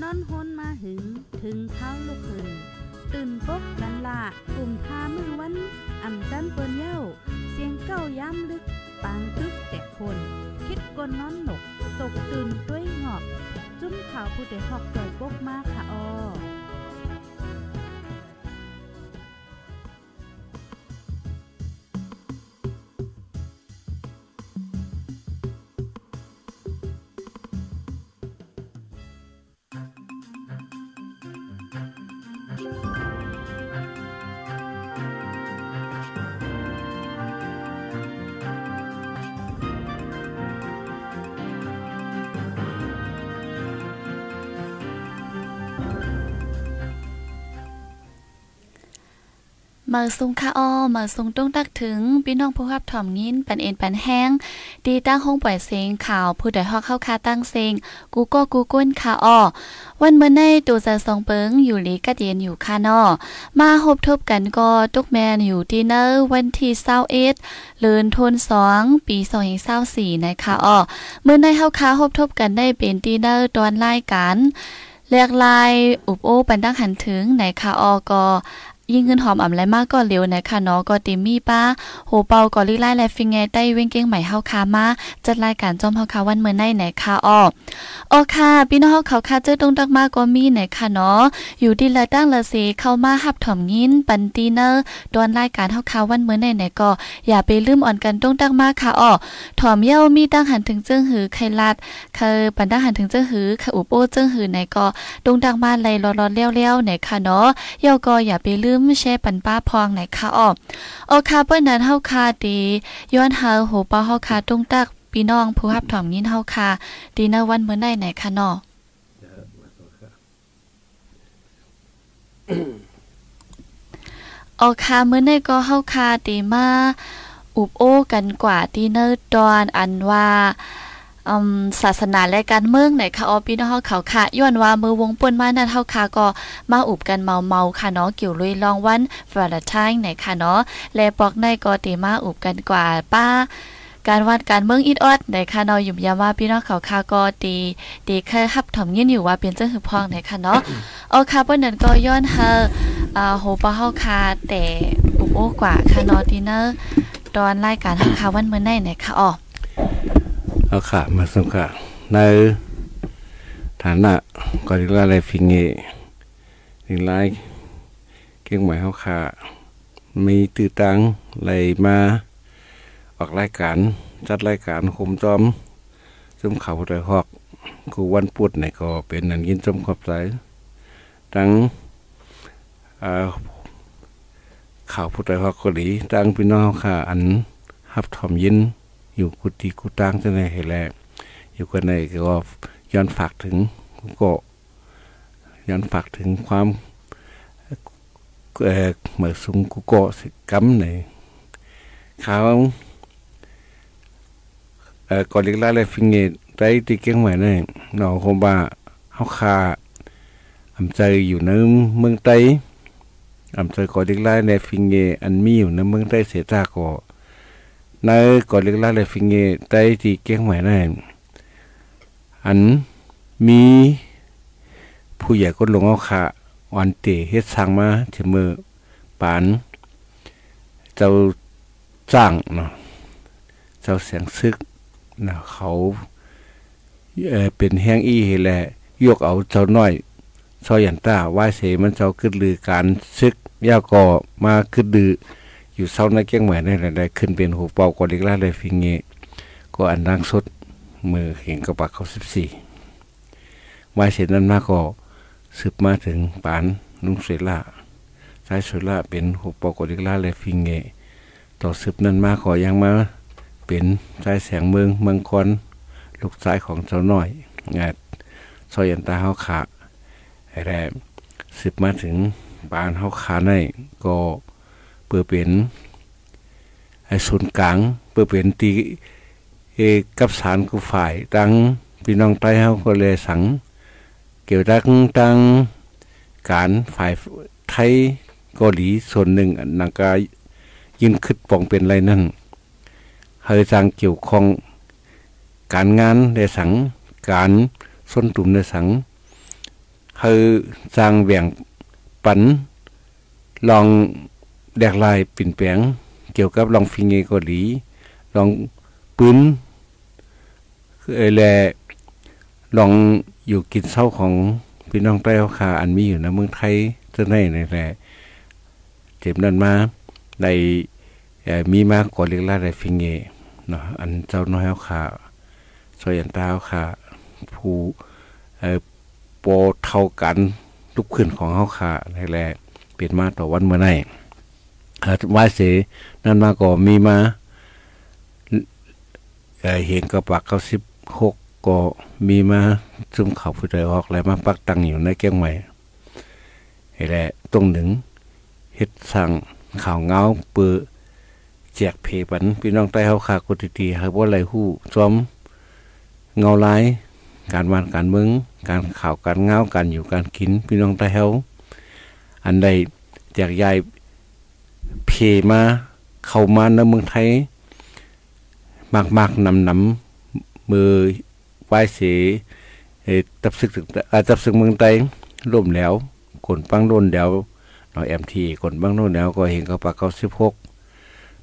นอนฮนมาหึงถึงเท้าลูกหึงตื่นปกกันละกลุ่มทามือวันอ่ำจันเปิ้นเย้า เสียงเก้าย้ำลึก ปางตึกแต่คน คิดกนนอนหนก ตกตื่นด้วยหงอบ จุ้มข่าวผู้เดหอกจ่อยปกมากค่ะออ มาซุงค่าอ้อมาซุงต้องตักถึงพี่น้องผู้รับถ่อมยินปันเอ็นปันแห้งดีตั้งห้องปล่อยเสียงข่าวผู้ใดฮอกเข้าคาตั้งเสียงกูก็กูก้นค่าอ้อวันเมื่อในตูจะสองเปิงอยู่หลีกัดเย็นอยู่ค่านอมาหบทบกันก็ตุกแมนอยู่ดีเนอร์วันที่เศร้าเอ็ดเลือนทนสองปีสองเศร้าสี่นะคะอ้อเมื่อในเฮาคาหบทบกันได้เป็นดีเนอร์ตอนรายการเรียกลายอุบโอปันตั้งหันถึงในคาออก็ ยิ่งเงินหอมอ่ำไรมากก็เร็วนะคะเนาะก็ติมีป้าโหเปาก็ลิไล่และฟิงไงใต้เว้งเก้งใหม่เฮาคามาจัดรายการจอมเฮาคาวันเมื่อในไหนค่ะอ้ออ๋อค่ะพี่น้องเฮาเขาคาเจอตรงตักมากก็มีไหนค่ะเนาะอยู่ดีละตั้งละเสเข้ามาหับถ่อมยินปันตีเนอร์ดอนรายการเฮาคาวันเมื่อในไหนก็อย่าไปลืมอ่อนกันตรงตักมากค่ะอ้อถ่อมเย้ามีตั้งหันถึงเจิ้งหือไขลัดคือปันตั้งหันถึงเจิ้งหือค่ะอุโปเจิ้งหือไหนก็ตรงตักมาไล่รอๆเลี้ยวๆไหนค่ะเนาะเย้าก็อย่าไปลืมมแชร์ปันป้าพองไหนคะอ้อโอคาเปิ้นนั้นเฮาคาดีย้อนเฮาโหป้าเฮาคาตรงตักพี่น้องผู้รับถ่อมยินเฮาคาดีนะวันเมื่อได้ไหนคะนาะโอคาเมื่อในก็เฮาคาดีมาอุบโอ้กันกว่าดีเนอร์ดอนอันว่า ศาสนาและการเมืองไหนคะออพี่น้องเขาค่ะย้อนว่ามือวงป่นมานั่นเฮาค่ะก็มาอุบกันเมาเมาค่ะเนาะเกี่ยวลุยลองวันฟราไทน์ไหนค่ะเนาะและปอกในก็ตีมาอุบกันกว่าป้าการวัดการเมืองอิดออดในค่ะเนาะยุ่มยาว่าพี่น้องเขาค่ะก็ตีตีแค่ฮับถมยินอยู่ว่าเป็นเจ้าหือพองไหนค่ะเนาะเอค่ะเปิ้นนั้นก็ย้อนเฮาอ่าโหปะเฮาค่ะแต่อุบโอ้กว่าค่ะเนาะดีเนอร์ตอนรายการเฮาค่ะวันเมื่อไหนไหนค่ะอ๋อ เอาขามาสงค่ะในฐานะก่อนที่อะไรฟิงเงถึงไลเก่งหมายเขาขามีตื่ตังไหลมาออกรายการ จัดรายการคมจอมซึมเขาโดยหอกกูวันปุดไหนก็เป็นนันยินจมขอบใจตั้งข่าวพุทธหอกกดีตั้งพี่น้องค่ะ อันฮับทอมยิน อยู่กุฏิกุตังจะในเหแลอยู่กันในก็ย้อนฝากถึงก็ย้อนฝากถึงความเอ่อเหมือสุงกุโกสิกำในเขาเอ่อก่อนเล็กๆเลยฟิงเกตได้ตีเก่งไหวเนี่ยหนอคงบ่าเฮาคาอำใจอยู่ในเมืองไต้อำใจก่อนเล็กๆในฟิงเกอันมีอยู่ในเมืองไต้เสียตาก็ ในก่อนเล็กลาเลยฟิงเกใต้ที่เก้งใหม่นั่นอันมีผู้ใหญ่ก็ลงเอาขาวันเตเฮ็ดสร้างมาเถมือปาน เจ้าจ้างเนาะเจ้าเสียงซึกนะเขาเออเป็นแห้งอี้แหละยกเอาเจ้าน้อยซอยยันต้าว่าเสมันเจ้าขึ้นลือการซึกยาก่อมาขึ้นดือ อยู่เศร้าในเก้งเหมือนนี่ได้ขึ้นเป็นหูเป่ากอดิกลาเลยฟิงเงก็อันดังสุดมือเห็นกระปักเขาสิบสี่มาเสร็จนั้นมาก็สืบมาถึงปานนุ่งเสล่าสายสุล่าเป็นหูเป่ากอดิกลาเลยฟิงเงต่อสืบนั้นมาก็ยังมาเป็นสายแสงเมืองเมืองคอนลูกชายของเจ้าน้อยงาซอยยันตาเฮาขาไอ้แรสืบมาถึงปานเฮาขาในก็ เพื่อเป็นศูนย์กลางเพื่อเป็นตีเอกับสารกูฝ่ายตั้งพี่น้องไต้เฮาก็เลยสัง เกี่ยวกับตั้งการฝ่ายไทยเกาหลีส่วนหนึ่งนังกายินขึ้นปองเป็นไรนั่นเฮยจังเกี่ยวข้องการงานในสังการส้นตุ่มในสังเฮอสร้างแหว่งปันลอง แดกลายปิ่นแปลงเกี่ยวกับลองฟิงเงก็ดีลองปืนคือแลลองอยู่กินเศร้าของพี่น้องใต้เขาคาอันมีอยู่ในเมืองไทยจะได้ในแหละเจ็บนั้นมาในมีมากกว่าเล็กลาได้ฟิงเงเนาะอันเจ้าน้อยเขาคาซอยอันตาเขาคาผู้เอ่อโปเท่ากันทุกขึ้นของเขาคาในแหละเปลี่ยนมาต่อวันเมื่อไหร่ วาเสนั่นมาก็มีมาเห็นกระปักเขาสิบหกก็มีมาซึมเขาผู้ใดออกแล้วมาปักตังอยู่ในแก้งใหม่ไอ้แหละตรงหนึ่งเฮ็ดสั่งข่าวเงาเปือแจกเพปันพี่น้องใต้เฮาคากติตีครับว่าไรหู้จอมเงาลาย การวานการเมืองการข่าวการเงาการอยู่การกิน พี่น้องใต้เฮาอันใดแจกยาย เพมาเข้ามาในเมืองไทย มากๆนำนำมือไหว้เสีตับซึกตับซึกเมืองไทยร่มแล้วคนปังโดนแล้วเนาะแอมทีคนปังโดนแล้วก็เห็นเขาปากเขาสิบหก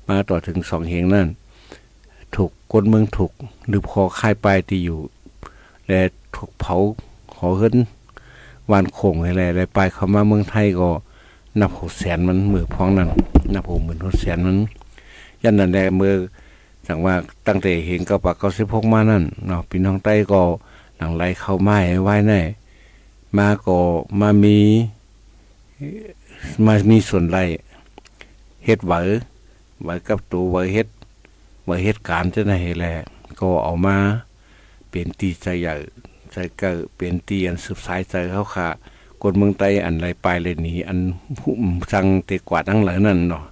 มาต่อถึงสองเฮงนั่น ถูกคนเมืองถูกหรือพอค่ายปลายที่อยู่และถูกเผาขอขึ้นวานโขงอะไรอะไรไปเขามาเมืองไทยก็ นับหกแสนมันมือพ้องนั่นนับหกหมื่นหกแสนมันยันนั่นแหละมือสั่งว่าตั้งแต่เห็นกระปักเขาสิบหกมานั่นเนาะพี่น้องใต้ก็หลังไหลเข้าไม้ไว้แน่มาก็มามีมามีส่วนไรเฮ็ดไหวไหวกับตัวไหวเฮ็ดไหวเฮ็ดการจะไหนแหละก็เอามาเป็นตีใจใหญ่ใจเกิดเป็นตีอันสืบสายใจเขาค่ะ คนเมืองไตอันไรไปเลยหนีอันผู้สั่งเตกวาดทั้งหลายนั่นเนาะ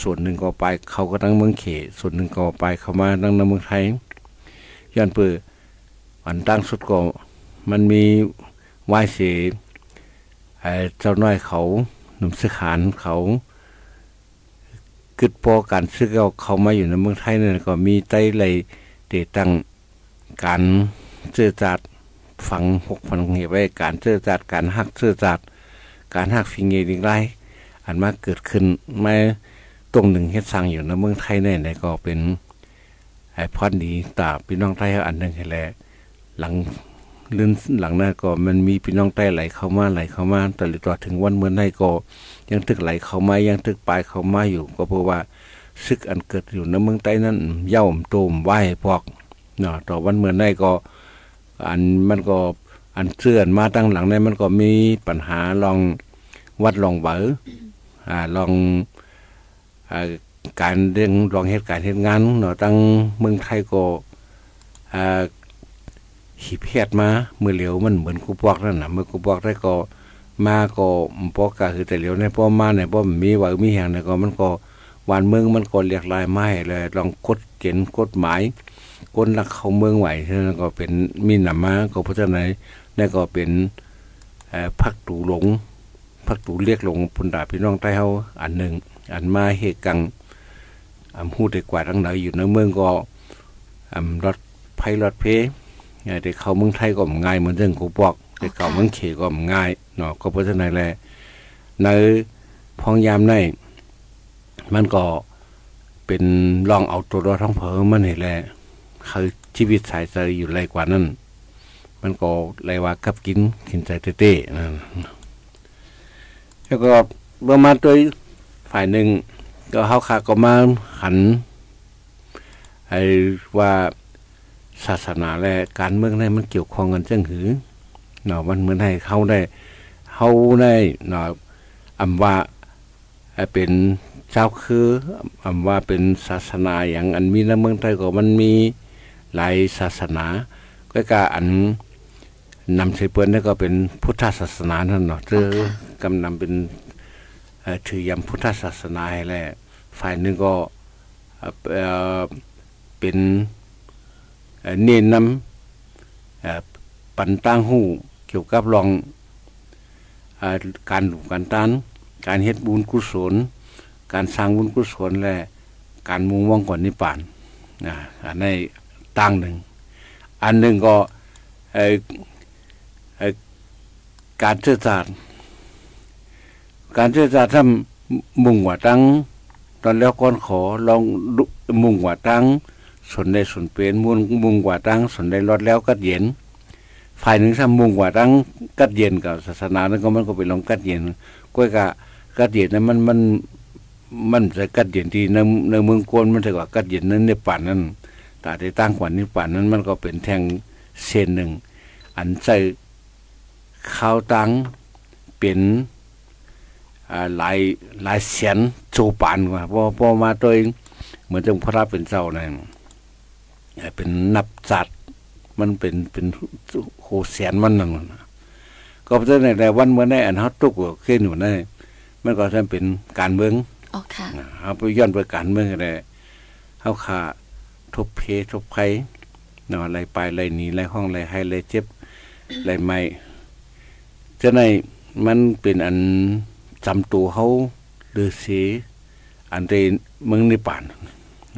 ส่วนหนึ่งก็ไปเขาก็ตั้งเมืองเขส่วนหนึ่งก็ไปเขามาตั้งในเมืองไทยย้อนเปืออันตั้งสุดก็มันมีไหว้เสเจ้าน้อยเขาหนุ่มสือขานเขากึดพอการซื้อเขาเขามาอยู่ในเมืองไทยเนี่ยก็มีไต้ไรเตตั้งการเจอจัด ฝังหกฝังเหตุไว้การเจอจัดการหักเจอจัดการหักฟิงเงดิงไรอันมาเกิดขึ้นมาตรงหนึ่งเฮ็ดสร้างอยู่ในเมืองไทยเนี่ยก็เป็นไอพอดดีตาพี่น้องไทยอันหนึ่งแหละหลังลื่นหลังนั้นก็มันมีพี่น้องใต้ไหลเข้ามาไหลเข้ามาแต่ต่อถึงวันเมื่อไหร่ก็ยังตึกไหลเข้ามายังตึกปลายเข้ามาอยู่ ก็เพราะว่าซึกอันเกิดอยู่ในเมืองใต้นั้นเย่าโตมไหวพอกเนาะต่อวันเมื่อไหร่ก็ อันมันก็อันเสื่อนมาตั้งหลังในมันก็มีปัญหาลองวัดลองเบออ่าลองอ่าการเรื่องลองเหตุการณ์เหตุงานเนาะตั้งเมืองไทยก็อ่าหีเพดมาเมื่อเหลียวมันเหมือนกูปอกนั่นน่ะเมื่อกูปอกได้ก็มาก็ปอกก็คือแต่เหลียวในป้อมาเนี่ยป้อมีว่ามีแห่งเนี่ยก็มันก็วานเมืองมันก็เรียกลายไม้เลยลองกดเกณฑ์กฎหมาย ก้นรักเขาเมืองไหวฉะนั้นก็เป็นมีหนามาก็เพราะฉะนั้นนี่ก็เป็นพักตูหลงพักตูเรียกลงพุนดาพี่น้องใต้เฮาอันหนึ่งอันมาเหตุกังอำหูดได้กว่าทั้งไหนอยู่ในเมืองก็อำรถไพรถเพแต่เขาเมืองไทยก็ง่ายเหมือนเรื่องกูบอกแต่เขาเมืองเขก็ง่ายเนาะก็เพราะฉะนั้นแหละในพองยามในมันก็เป็นลองเอาตัวรอดท้องเผอมันเห็นแหละ คือชีวิตสายใจอยู่ไรกว่านั้น มันก็ไรว่ากับกินกินใจเต้ๆนั่นแล้วก็เมื่อมาตัวฝ่ายหนึ่ง ก็เฮาขาก็มาหันไอ้ว่าศาสนาและการเมืองในมันเกี่ยวข้องกันจังหือเนาะมันเหมือนให้เขาได้เขาได้เนาะอำว่าเป็นเจ้าคืออำว่าเป็นศาสนาอย่างอันมีในเมืองไทยก็มันมี หลายศาสนาก็กาอันนำใช้เปิ้นนี่ก็เป็นพุทธศาสนานั่นเนาะเจอกำนำเป็นถือยำพุทธศาสนาให้แหละฝ่ายนึงก็เป็นเน้นนำปันตั้งหูเกี่ยวกับลองการดูการตันการเฮ็ดบุญกุศล การสร้างบุญกุศลและการมุ่งว่องก่อนนิพพานนะอันใน ตั้งหนึ่ง อันหนึ่งก็การเชื่อศาสตร์การเชื่อศาสตร์ทำมุ่งว่าตั้ง ตอนแล้วก่อนขอลองมุ่งว่าตั้งสนได้สนเป็นมุ่งมุ่งว่าตั้งสนได้รอดแล้วก็เย็น ฝ่ายหนึ่งทำมุ่งว่าตั้งกัดเย็นกับศาสนานั้นก็มันก็เป็นลองกัดเย็นก้อยกะกัดเย็นนั้นมันมันมันจะกัดเย็นที่ในในเมืองกวนมันจะกว่ากัดเย็นนั้นในป่านนั้น แต่ที่ตั้งกว่านี้ป่านนั้นมันก็เป็นแทงเส้นหนึ่ง อันใส่ข้าวตังเป็นหลายหลายเสียนโจปานกว่าพอพอมาตัวเองเหมือนจังพระเป็นเจ้านั่นเป็นนับจัดมันเป็นเป็นโหเสียนมันนั่นก็เพราะในแต่วันเมื่อได้อันเฮาตุกขึ้นอยู่นั่นมันก็จะเป็นการเมืองอ๋อค่ะเฮาไปย้อนไปการเมืองได้เฮาขา ทบเพทบไผเนาะอะไรไปไรหนีไรห้องไรให้ไรเจ็บไรไม่จะในมันเป็นอันจำตัวเขาหรือเสีอันเดมืองนิป่าน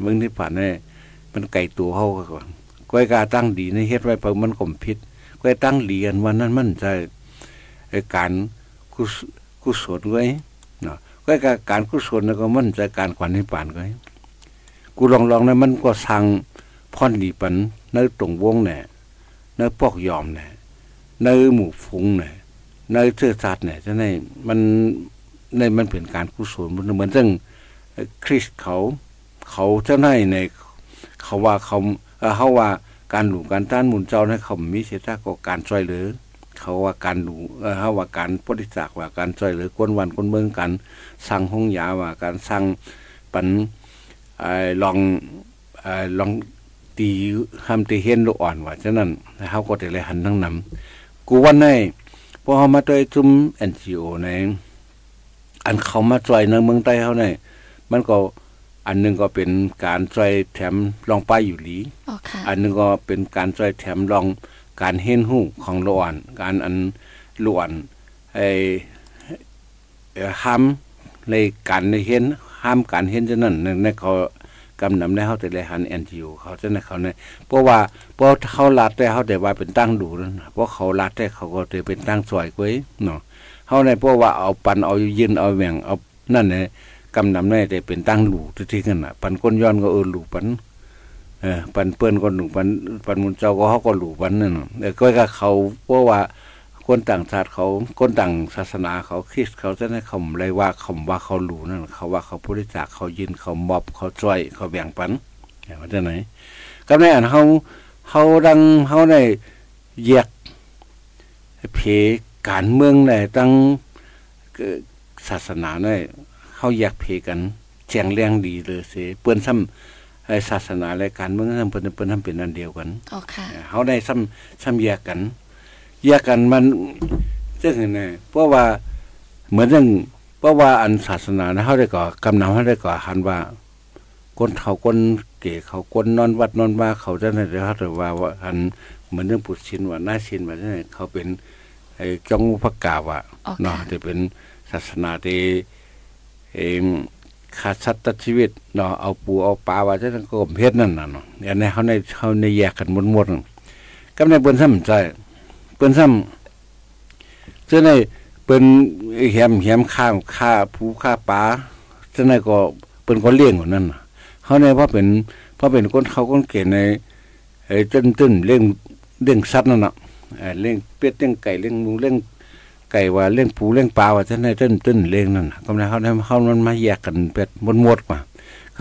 มืองนิป่านเนี่ยมันไก่ตัวเขาก่อนก้อยกาตั้งดีในเฮ็ดไว้เพิ่มันกลมพิษก้อยตั้งเรียนวันนั้นมันจะการกุศลไว้เนาะก้อยกาการกุศลแล้วก็มันจะการขวัญในป่านไว้ กูลองลองนะมันก็สั่งพ่อนดีปันในตรงวงเนี่ยในปอกยอมเนี่ยในหมู่ฟุ้งเนี่ยในเชื้อชาติเนี่ยจะในมันในมันเป็นการกุศลเหมือนเรื่งคริสเขาเขาเจ้าในในเขาว่าเขาเขาว่าการหลูการต้านมุนเจ้าให้เขามีเสียท่าก็การช่วยเหลือเขาว่าการหลูเขาว่าการปฏิจักว่าการช่วยเหลือกวนวันคนเมืองกันสั่งห้องยาว่าการสั่งปัน ลองลองตีทำตีเห็นลูกอ่อนว่าฉะนั้นเขาก็จะเลยหันทั้งนำกูวันในพอเขามาด้วยจุ่มเอ็นจีโอในอันเขามาจ่อยในเมืองใต้เขาเนี่ยมันก็อันนึงก็เป็นการจ่อยแถมลองป้ายอยู่หลีอันนึงก็เป็นการจ่อยแถมลองการเห็นหูของลวนการอันลวนไอ้ห้ามในการในเห็น ห้ามการเห็นจะนั่นในเขากำนำในเขาแต่ละหันแอนทีูเขาจะในเขาในเพราะว่าเพราะเขาลาดแต่เขาแต่ว่าเป็นตั้งดูนั่นเพราะเขาลาดแต่เขาก็จะเป็นตั้งสวยกว้ยเนาะเขาในเพราะว่าเอาปันเอายืนเอาแหว่งเอานั่นเนี่ยกำนำในแต่เป็นตั้งหลูที่กันอะ ปันก้นย้อนก็เออหลูปันเออปันเปื้อนก็หลูปันปันมุนเจ้าก็เขาก็หลูปันนั่นแต่ก็กับเขาเพราะว่า คนต่างชาติเขาคนต่างศาสนาเขาคริสเขาจะได้คำอะไรว่าคำว่าเขาหลูนั่นเขาว่าเขาบริจาคเขายินเขามอบเขาช่วยเขาแบ่งปันอย่างว่าจะไหนก็ในอันเขาเขาดังเขาได้แยกเพการเมืองในตั้งศาสนาในเขาแยกเพกันแจงแรงดีเลยเสเปิ้นซ้ำไอ้ศาสนาและการเมืองซ้ำเปิ้นเปิ้นทำเป็นอันเดียวกันอ๋อค่ะเขาได้ซ้ำซ้ำแยกกัน แยกกันมันซึ่งเนี่ยเพราะว่าเหมือนเรื่องเพราะว่าอันศาสนานะเขาได้ก่อกำนำเขาได้ก่อหันว่า คนเขาคนเก๋เขาคนนอนวัดนอนว่าเขาจะในเรื่องเขาว่าว่าอันเหมือนเรื่องปุชินว่าหน้าชินว่าเนี่ยเขาเป็นไอ้จงพระกาว่าเนาะจะเป็นศาสนาที่เองขาดสัตว์ชีวิตเนาะเอาปูเอาปลาว่าจะก็เพชรนั่นน่ะเนาะอย่างนี้เขาในเขาในแยกกันหมดๆก็ในบนซ้ำใจ เปิ้นซ้ำจะในเปิ้นแหมแหมข้าวข้าผู้ข้าปลาจะในก็เปิ้นก็เลี้ยงอยู่นั่นเขาในเพราเป็นเพราะเป็นคนเขาคนเก่งในไอ้ต้นต้นเลี้ยงเลี้ยงสัตว์นั่นน่ะเลี้ยงเป็ดเลี้ยงไก่เลี้ยงหมูเลี้ยงไก่ว่าเลี้ยงปูเลี้ยงปลาว่าจะในต้นต้นเลี้ยงนั่นก็ในเขาในเขามันมาแยกกันเป็ดหมดๆกว่า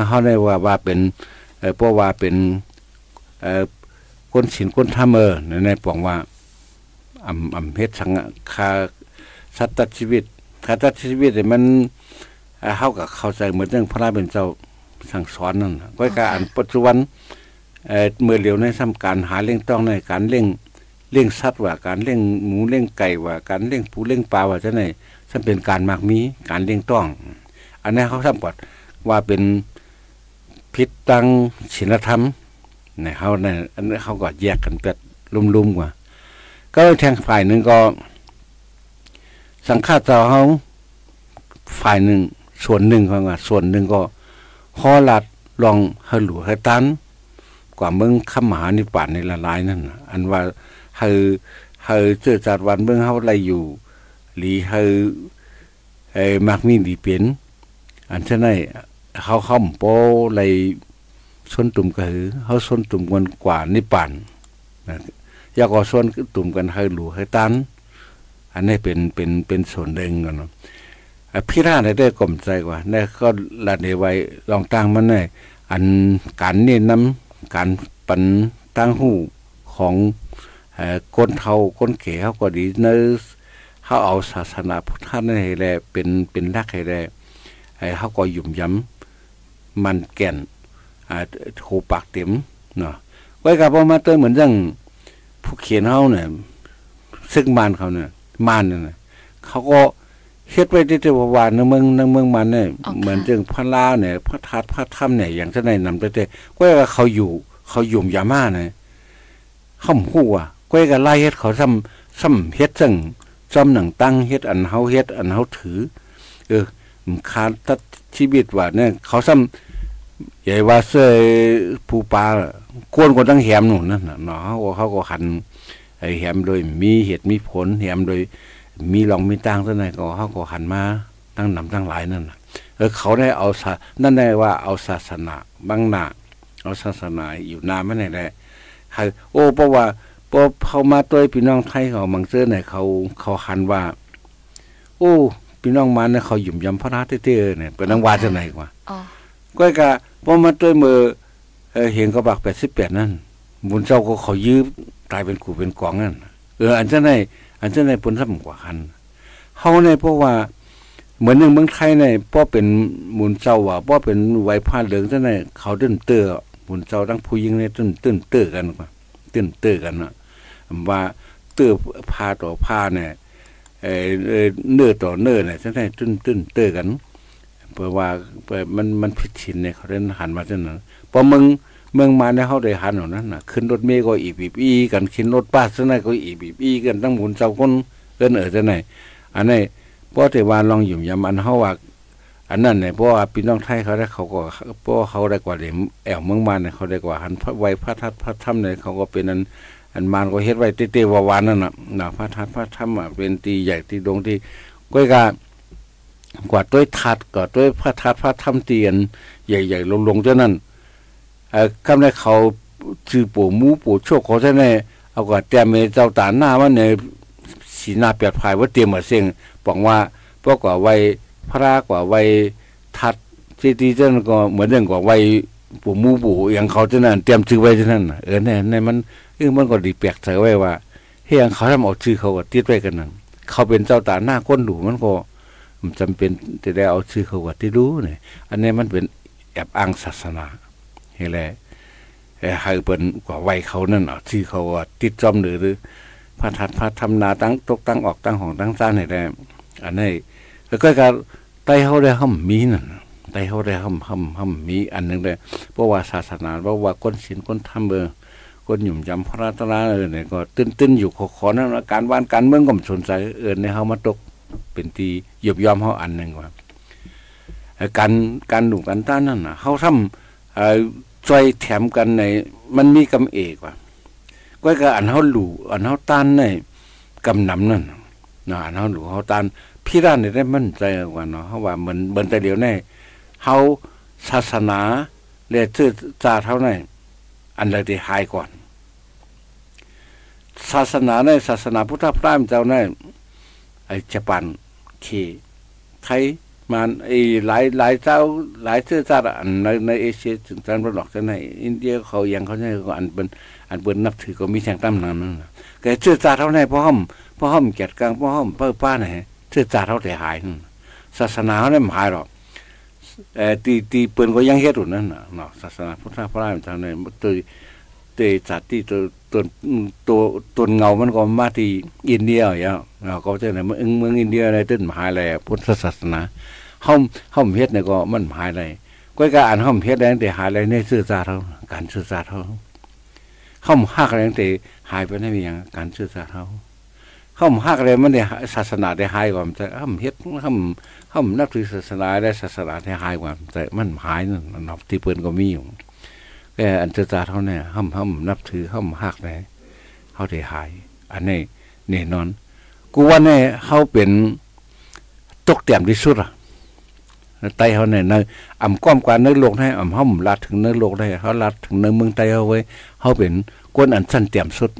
เขาในว่าว่าเป็นเพราะว่าเป็นคนศีลคนทำเออในปองว่า อำอำเฮ็ดสังคาสัตว์ชีวิตคาตัชีวิตเนี่ยมันเฮากับเข้าใจเหมือนเรื่องพระเป็นเจ้าสั่งสอนนั่นก็การอันปัจจุบันเอ่อเมื่อเหลียวในทำการหาเลี้ยงต้องในการเลี้ยงเลี้ยงสัตว์ว่าการเลี้ยงหมูเลี้ยงไก่ว่าการเลี้ยงปูเลี้ยงปลาว่าจังได๋ซึ่งเป็นการมากมีการเลี้ยงต้อง อันนี้เขาทำปอดว่าเป็นพิษตังศีลธรรมในเฮาในอันนี้เขาก็แยกกันเป็ดลุ่มๆกว่า ก็แทงฝ่ายหนึ่งก็ สังฆาตาเขาฝ่ายหนึ่ง ส่วนหนึ่งของส่วนหนึ่งก็ฮอลัดลองฮหลูให้ตันกว่าเมืองขมหานิป่านในละลายนั่นอันว่าเฮอเฮอเจอจัดวันเมืองเฮาอะไรอยู่ หลีเฮาไอ้มักมีดีเป็นอันเช่นนั้นเขาเข้าโปไหลส่วนตุ่มก็คือเขาส่วนตุ่มกันกว่านิปันนะ ยากก็ส่วนตุ่มกันให้หลูให้ตัน อันนี้เป็นเป็นเป็นส่วนหนึ่งกันเนาะพี่ร่าได้ได้กลมใจกว่านี่ก็ละเนไว้ลองตั้งมันได้อันการเนี่น้ำการปันตั้งหูของก้นเทาก้นเก๋เขาก็ดีเนื้อเขาเอาศาสนาพุทธนี่ให้แลเป็นเป็นรักให้แลไอ้เขาก็หยุ่มย้ำมันแก่นอ่าโหปากเต็มเนาะไว้กับพอมาเตอเหมือนจัง ผู้เขียนเขาเนี่ยซึ่งมานเขาเนี่ยมานเนี่ยเขาก็เฮ็ดไว้ที่วาวานในเมืองในเมืองมันเนี่ยเหมือนจังพระลาเนี่ยพระทัดพระถ้ำเนี่ยอย่างจะในนำไปแต่ก็ว่าเขาอยู่ เขาหยุ่มยามาเนี่ยเขาหู้อะก็ก็ไล่เฮ็ดเขาซ้ำซ้ำเฮ็ดจังซ้ำหนังตั้งเฮ็ดอันเฮาเฮ็ดอันเฮาถือ เออคาตัดชีวิตว่าเนี่ยเขาซ้ำ ใหญ่ว่าเสื้อผู้ปลากวนคนตั้งแหมหนุนนั่นน่ะเนาะเขาเขาก็หันไอ้แหมโดยมีเหตุมีผลแหมโดย มีลองมีตังเท่าไหร่ก็เขาก็หันมาตั้งนำตั้งหลายนั่นน่ะเออเขาได้เอานั่นได้ว่าเอาศาสนาบางหนาเอาศาสนาอยู่นานไม่ไหนแหละใครโอ้เพราะว่าพอเขามาตัวพี่น้องไทยเขาบางเสื้อเนี่ยเขาเขาหันว่า โอ้พี่น้องมาเนี่ยเขาหยุ่มยำพระราชเต้ๆเนี่ยเป็นนางวาจะไหนกว่า ก็กะพอมาตัวมือเห็นกระบักแปดสิบแปดนั่นบุญเจ้าก็เขายืมตายเป็นกูเป็นกองนั่นเอออันเจ้าในอันเจ้าในผลสัมกว่าคันเฮาในเพราะว่าเหมือนหนึ่งเมืองไทยในพ่อเป็นมุนเจ้าว่าพ่อเป็นไวผ้าเหลืองเจ้าในเขาตื้นเตื้อมุนเจ้าทั้งผู้หญิงในตื้นตื้นเตื้อกันว่าตื้นเตื้อกันนะว่าเตื้อผ้าต่อผ้าเนี่ยเออเนื้อต่อเนื้อเนี่ยเจ้าในตื้นตื้นเตื้อกัน เพราะว่าปมันมันผิดชินเนี่ยเขาเล่นหันมาจ้านั้นพอมึงเมืองมาในเขาได้หันเอานั้นนะขึ้นรถเมย์ก็อีบีบีกันขึ้นรถบัสนั่นก็อีบีบีกันตั้งหมุนเจ้าคนเอิ้นเออจะไหนอันนี้เพราะแต่ว่าลองอยู่ยามอันเฮาว่าอันนั้นเนี่ยเพราะว่าพี่น้องไทยเขาได้เขาก็เพราะเขาได้กว่าเดมแอวเมืองมาเนี่ยเขาได้กว่าหันพระไวพระทัดพระธรรมเนี่ยเขาก็เป็นอันอันมานก็เฮ็ดไว้เตๆวานนั่นน่ะนะพระทัดพระธรรมอะเป็นตีใหญ่ตีดงที่ก้อยกา กว่าด้วยทัดก็ด้วยพระทัดพระธรรมเตียน ใหญ่ๆลงๆเจ้านั้นเอ่อคำในเขาชื่อปู่มูปู่โชคเขาใช่ไหมเอาก็แต่เมเจ้าตาหน้ามันในสีหน้าเปียกภายว่าเตรียมมาเสียงบอกว่าพวกกว่าไว้พระกว่าไว้ทัดที่ที่เจ้าก็เหมือนเรื่องกว่าไว้ปู่มูปู่อย่างเขาเจ้านั้นเตรียมชื่อไว้เจ้านั้นเออเนี่ยในมันเออมันก็ดีเปียกใจไว้ว่าเฮียงเขาทำเอาชื่อเขาก็ติดไว้กันนั่นเขาเป็นเจ้าตาหน้าก้นดูมันก็ มันจำเป็นจะได้เอาชื่อเขาว่าที่รู้เนี่ยอันนี้มันเป็นแอบอ้างศาสนาเฮ้แหละให้เปิ้นกว่าไว้เขานั่นอะที่อเขาว่าติดจอมหรือหรือพระทัดพระทำนาตั้งตกตั้งออกตั้งของตั้งซ่านให้ได้อันนี้แล้วก็การไต้เขาได้ห้ำมีนั่นไต้เขาได้ห้ำห้ำห้ำมีอันหนึ่งได้เพราะว่าศาสนาเพราะว่าคนศีลคนทำเบอคนหยุ่มจำพระราตนาเออเนี่ยก็ตื้นตื้นอยู่ขอขอนั่นการว่านการเมืองก็มสนใจเออในเขามาตก เป็นตีหยบยอมเขาอันหนึ่งว่าการการดูกันต้านนั่นนะเขาทำจอยแถมกันใน มันมีกำเอกว่าก็ก็อันเขาหลูอันเขาต้านในกำนำนั่นนะอันเขาหลูเขาต้านพี่ร้านได้มั่นใจกว่าเนาะเขาว่าเหมือนเหมือนแต่เดียวแน่เขาศาสนาเรียชื่อจาเท่าไหนอันใดที่หายก่อน ศาสนาในศาสนาพุทธพราหมณ์เจ้าใน ไอ้ญี่ปุ่นเคไทยมันไอ้หลายหลายเจ้าหลายเชื้อชาติอันในในเอเชียถึงตะวันออกจะในอินเดียเขายังเขาเนี่ยก็อันเป็นอันเป็นนับถือก็มีแทงตั้มนั้นนั่นแต่เชื้อชาติเท่าไหนพ่อห้อมพ่อห้อมเกียรติกลางพ่อห้อมเป้าป้าไหนเชื้อชาติเท่าแต่หายศาสนาเขาเนี่ยหายหรอกเออตีตีเปิ้นก็ยังเฮ็ดอยู่นั่นน่ะเนาะศาสนาพุทธพระราชทางในตัว เตจัดที่ตัวตัวตัวตัวเงามันก็มาที่อินเดียอย่างเราก็จะไหนเมืองเมืองอินเดียในต้นมหาลัยพุทธศาสนาห้องห้องเฮ็ดเนี่ยก็มันหายเลยก็การอ่านห้องเฮ็ดแรงแต่หายเลยในสื่อสารเขาการสื่อสารเขาห้องหักแรงแต่หายไปได้มีอย่างการสื่อสารเขาห้องหักอะไรมันเนี่ยศาสนาได้หายกว่าแต่ห้องเฮ็ดห้องห้องนับถือศาสนาได้ศาสนาได้หายกว่าแต่มันหายนั่นนับที่เปิ้นก็มีอยู่ แต่อันสื่อสารเขาเนี่ยห้องห้องนับถือห้องหักเลยเขาได้หาย อันนี้แน่นอน กูว่าเนี่ยเขาเป็นตกเตี่ยมที่สุดอะไตเขาเนี่ยในอ่ำก้อมกว่าเนื้อโลกให้อ่ำห้อมลัดถึงเนื้อโลกได้เขาลัดถึงเนื้อเมืองไตเขาไว้เขาเป็นก้นอันสั้นเตี่ยมสุด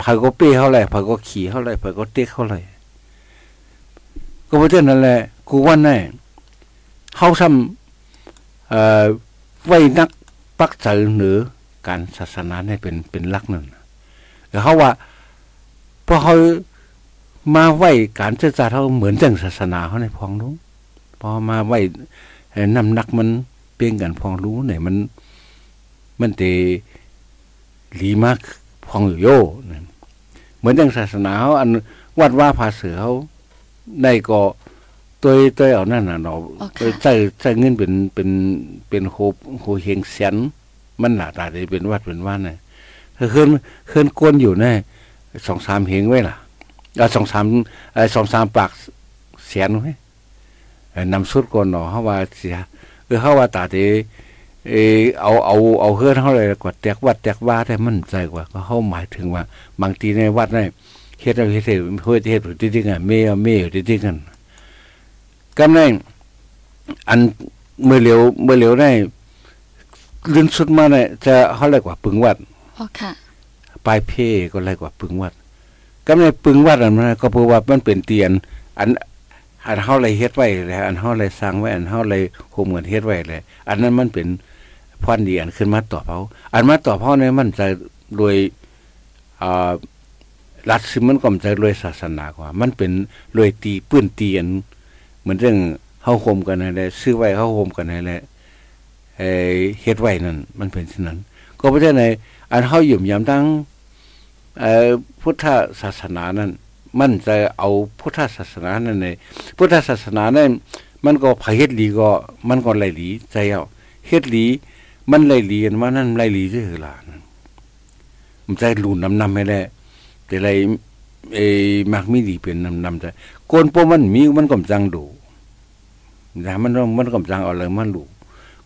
ผาก็เปี้เขาเลยผาก็ขี่เขาเลยผาก็เต๊กเขาเลยก็เพราะฉะนั้นแหละกูว่าแน่เขาทำเอ่อไว้นัก ปักใจหรือการศาสนาเนี่ยเป็นเป็นลักหนึ่งแต่เขาว่าพอเขามาไหวการเจรจาเขาเหมือนจังศาสนาเขาในพองรู้พอมาไหวน้ำนักมันเปลี่ยนกันพองรู้เนี่ยมัน มันเตหลีมากพองอยู่โยเหมือนจังศาสนาเขาอันวัดว่าภาเสือเขาในก็ ตัวตัวเอานั่นน่ะเนาะใช้ใช้เงินเป็นเป็นเป็นโคโคเฮงเสียนมันหนาตาได้เป็นวัดเป็นว่าเนี่ยเคลื่อนเคลื่อนกวนอยู่เนี่ยสองสามเฮงไว้ล่ะเอาสองสามไอ้สองสามปากเสียนไว้นำสุดก่อนเนาะเขาว่าเสียเออเขาว่าตาดีเออเอาเอาเอาเฮือนเขาเลยกว่าแตกวัดแตกว่าได้มันใจกว่าก็เขาหมายถึงว่า บางทีในวัดเนี่ยเฮ็ดเอาเฮ็ดเฮ็ดเฮ็ดเฮ็ดที่ที่กันเมย์เมย์ที่ที่กัน กำลังอันเมื่อเร็วเมื่อเร็วได้ลื่นสุดมาเนี่ยจะเขาเรียกว่าปึงวัดอ๋อค่ะปลายเพก็เรียกว่าปึงวัดก็ในปึงวัดอันนั้นก็เพราะว่ามันเป็นเตียน อันอันเฮาเลยเฮ็ดไว้เลยอันเฮาเลยสร้างไว้อันเฮาเลยโฮมกันเฮ็ดไว้เลยอันนั้นมันเป็นพรดีอันขึ้นมาต่อเขาอันมาต่อเขาเนี่ยมันจะโดยอ่ารัฐสิมันก็จะรวยศาสนากว่า มันเป็นรวยตีปื้นตีอัน เหมือนเรื่องเฮาโฮมกันนั่นแหละซื้อไว้เฮาโฮมกันนั่นแหละเอ่อเฮ็ดไว้นั่นมันเป็นเช่นนั้น ก็เพราะฉะนั้นอันเฮาหยุ่มยามทั้งพุทธศาสนานั้น มันจะเอาพุทธศาสนานั่นในพุทธศาสนานั้นมันก็พเฮ็ดหลีก็ มันก็ไหลหลีใจเอาเฮ็ดหลี มันไหลหลีกันว่านั่นไหลหลีซื่อล่ะมันใจหลุนนำนำให้ได้แต่ไรเอมักมีดีเป็นนำนำใจโกนโปมันมีมันก็จังดู นะมันมันก็จังเอาเลยมันดู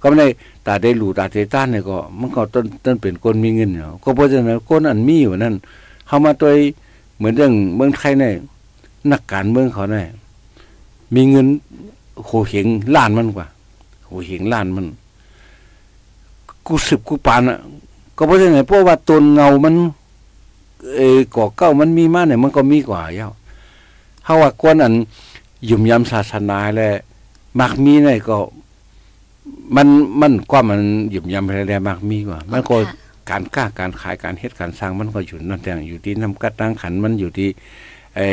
ก็ไม่ได้ตาได้หลูตาเตต้านเนี่ยก็ มันก็ต้นต้นเป็นคนมีเงินเนาะก็เพราะฉะนั้นคนอันมีอยู่นั่นเขามาตัวเหมือนเรื่องเมืองไทยเนี่ยนักการเมืองเขาเนี่ยมีเงินโหเหงล้านมันกว่าโหเหงล้านมัน กูสืบกูปานอะก็เพราะฉะนั้นเพราะว่าตนเงามัน เออก่อเก้ามันมีมาเนี่ยมันก็มีกว่าเย้าเฮาว่าคนอันยุ่มยำศาสนาแหละ มักมีเนี่ยก็ มันมันกว่ามันหยุมยำอะไรมากมีกว่า มันก็การกล้าการขายการเฮ็ดการสร้างมันก็อยู่นั่นแต่อยู่ที่น้ำกัดตั้งขันมันอยู่ที่ไอ้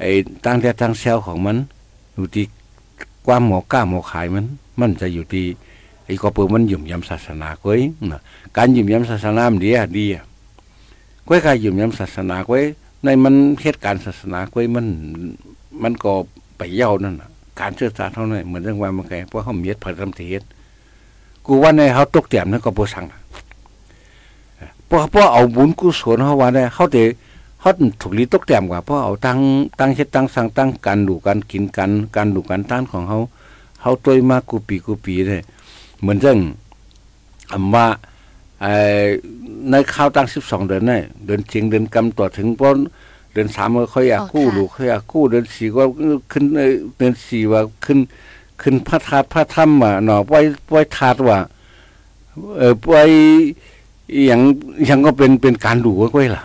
ไอ้ตั้งแต่ตั้งเซลของมัน อยู่ที่ความหมอกล้าหมอขายมัน มันจะอยู่ที่ไอ้ก็เปิดมันหยุ่มยำศาสนาก้อยนะการหยุ่มยำศาสนามันดีอะดีอะก้อยการหยุ่มยำศาสนาก้อยในมันเฮ็ดการศาสนาก้อยมัน มันก็ไปเย้านั่นน่ะ การเชื่อสาเท่านั้นเหมือนเรื่องว่ามันไงเพราะเขาเมียดผัดทำเทศกูว่าในเขาตกเตียมนั่นก็บ่สั่งเพราะเพราะเอาบุญกุศลเขาว่าได้เขาเตเขาถูกลีตกเตียมกว่าเพราะเอาตั้งตั้งเฮ็ดตั้งสั่งตั้งการดูการกินกันการดูการต้านของเขาเขาตัวมากกูปีกูปีเลยเหมือนเรื่องคำว่าในข้าวตั้งสิบสองเดือนนี่เดือนเชียงเดือนกำต่อถึงป้น เดือนสามก็ค่อยอยากกู้ลูกค่อยอยากกู้เดือนสี่ก็ขึ้นเดือนสี่ว่าขึ้น ขึ้นพระธาตุพระธรรมว่าเนาะไว้ไว้ธาตุว่า เออไว้อย่างอย่างก็เป็นเป็นการดูไว้ล่ะ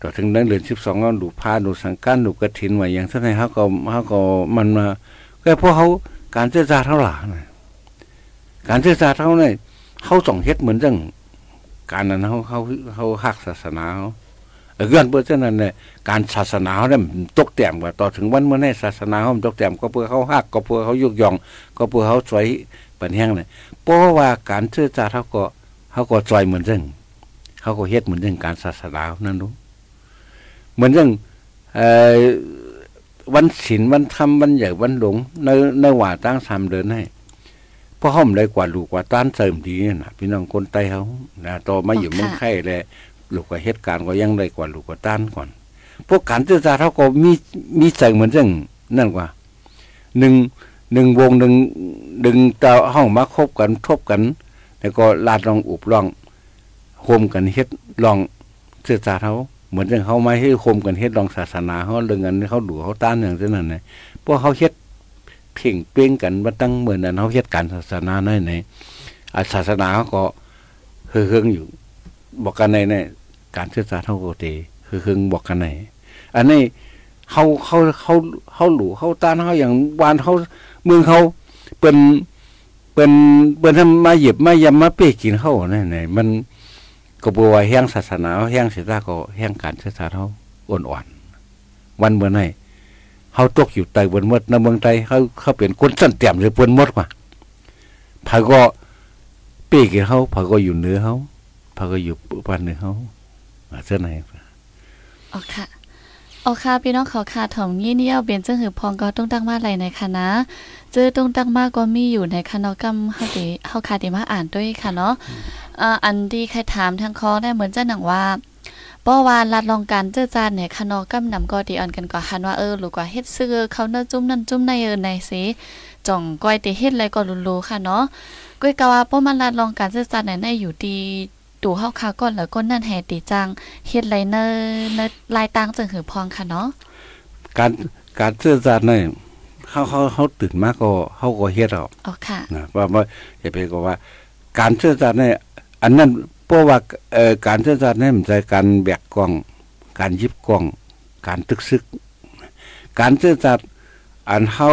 ต่อถึงนั้นเดือนสิบสองก็ดูพาดูสังการดูกระถินว่าอย่างเท่าไหร่เขาก็เขาก็มันมาก็เพราะเขาการเจรจาเท่าไหร่การเจรจาเท่าไหร่เขาส่องเฮ็ดเหมือนจังการนั้นเขาเขาเขาหักศาสนาเขา เรื่องเพื่อฉะนั้นเนี่ยการศาสนาเขาเนี่ยตกแต่มว่าต่อถึงวันเมื่อในศาสนาเขาตกแต่มก็เพื่อเขาหักก็เพื่อเขายุกยอง ก็เพื่อเขาสวยปัญแห้งเลยเพราะว่าการเชื่อจาเขาก็เขาก็จอยเหมือนเรื่องเขาก็เฮ็ดเหมือนเรื่องการศาสนานั่นรู้เหมือนเรื่องวันศีลวันธรรมวันใหญ่วันหลงในในว่าตั้งสามเดือนให้เพราะห้อมเลยกว่าลูกกว่าต้านเสริมดีนะพี่น้องคนไตเขานะต่อมาอยู่เมืองไทยเลย ลูกกับเหตุการณ์ก็ยังได้กว่าลูกกับต้านก่อน พวกการเจรจาเขาก็มีมีใจเหมือนเรื่องนั่นกว่าหนึ่งหนึ่งวงหนึ่งดึงตาห้องมาคบกันทบกัน แล้วก็ลาดลองอุบลองโฮมกันเฮ็ดลองเจรจาเขาเหมือนจังเขาไมาให้โคมกันเฮ็ดดองศาสนาเขาเรื่องกันเขาดูเขาต้านอย่างนั้นน่ะพวกเขาเฮ็ดเพ่งเป้งกันมาตั้งเหมือนนั้นเขาเฮ็ดการศาสนาในไหนศาสนาเขาก็เฮืองอยู่ บอกกันในในการศึกษาเท่าโกเตเฮืองบอกกันในอันนี้เขาเขาเขาเขาหลูเขาต้านเขาอย่างวานเขาเมืองเขาเป็นเป็นเป็นทำมาหยิบมายำมาเป้กินเขาไหนไหนมันก็บัวแห้งศาสนาแห้งเสียก็แห้งการศึกษาเขาอ่อนๆวันเมื่อไหร่เขาตกอยู่ใต้บนมดในเมืองไทยเขาเขาเป็นคนสั้นเตี่ยมหรือบนมดกว่าพาก็เป้กินเขาพาก็อยู่เหนือเขา พาก็อยู่ปันเหนือเขาเส้นไหนอ๋อค่ะอ๋อค่ะ พี่น้องขอค่ะถ่อมงี้เนี่ยวเบียนจังหือพองก็ต้องตั้งมาไหลในคณะเจอต้องตั้งมากก็มีอยู่ในคณะกรรมเฮาติเฮาคาติมาอ่านด้วยค่ะเนาะอ่าอันที่ใครถามทางคอได้เหมือนจะหนังว่าป้อว่าลัดลองการเจอจานเนี่ยคณะกรรมนำก็ดีอ่อนกันกว่าหันว่าเออหรือว่าเฮ็ดซื้อเขาเนื้อจุ้มนั่นจุ้มในเออในสิจ่องก้อยติเฮ็ดอะไรก็รู้ๆค่ะเนาะก้อยกะว่าป้อมันลัดลองการเจอจานเนี่ยในอยู่ดี ดูเฮาคาก่อนแล้วก็นั่นแห่ติจังเฮ็ดไรเนอเนอลายตังจังหือพองค่ะเนาะการการเสื้อจานเนี่ยเขาเขาเขาตื่นมากก็เขาก็เฮ็ดเอาอ๋อค่ะนะว่าว่าจะเป็นก็ว่า การเสื้อจานเนี่ยอันนั้นเพราะว่าเอ่อการเสื้อจานเนี่ยมันใจการแบกกล้อง การยิบกล้อง การตึกซึก การเสื้อจานอันเฮา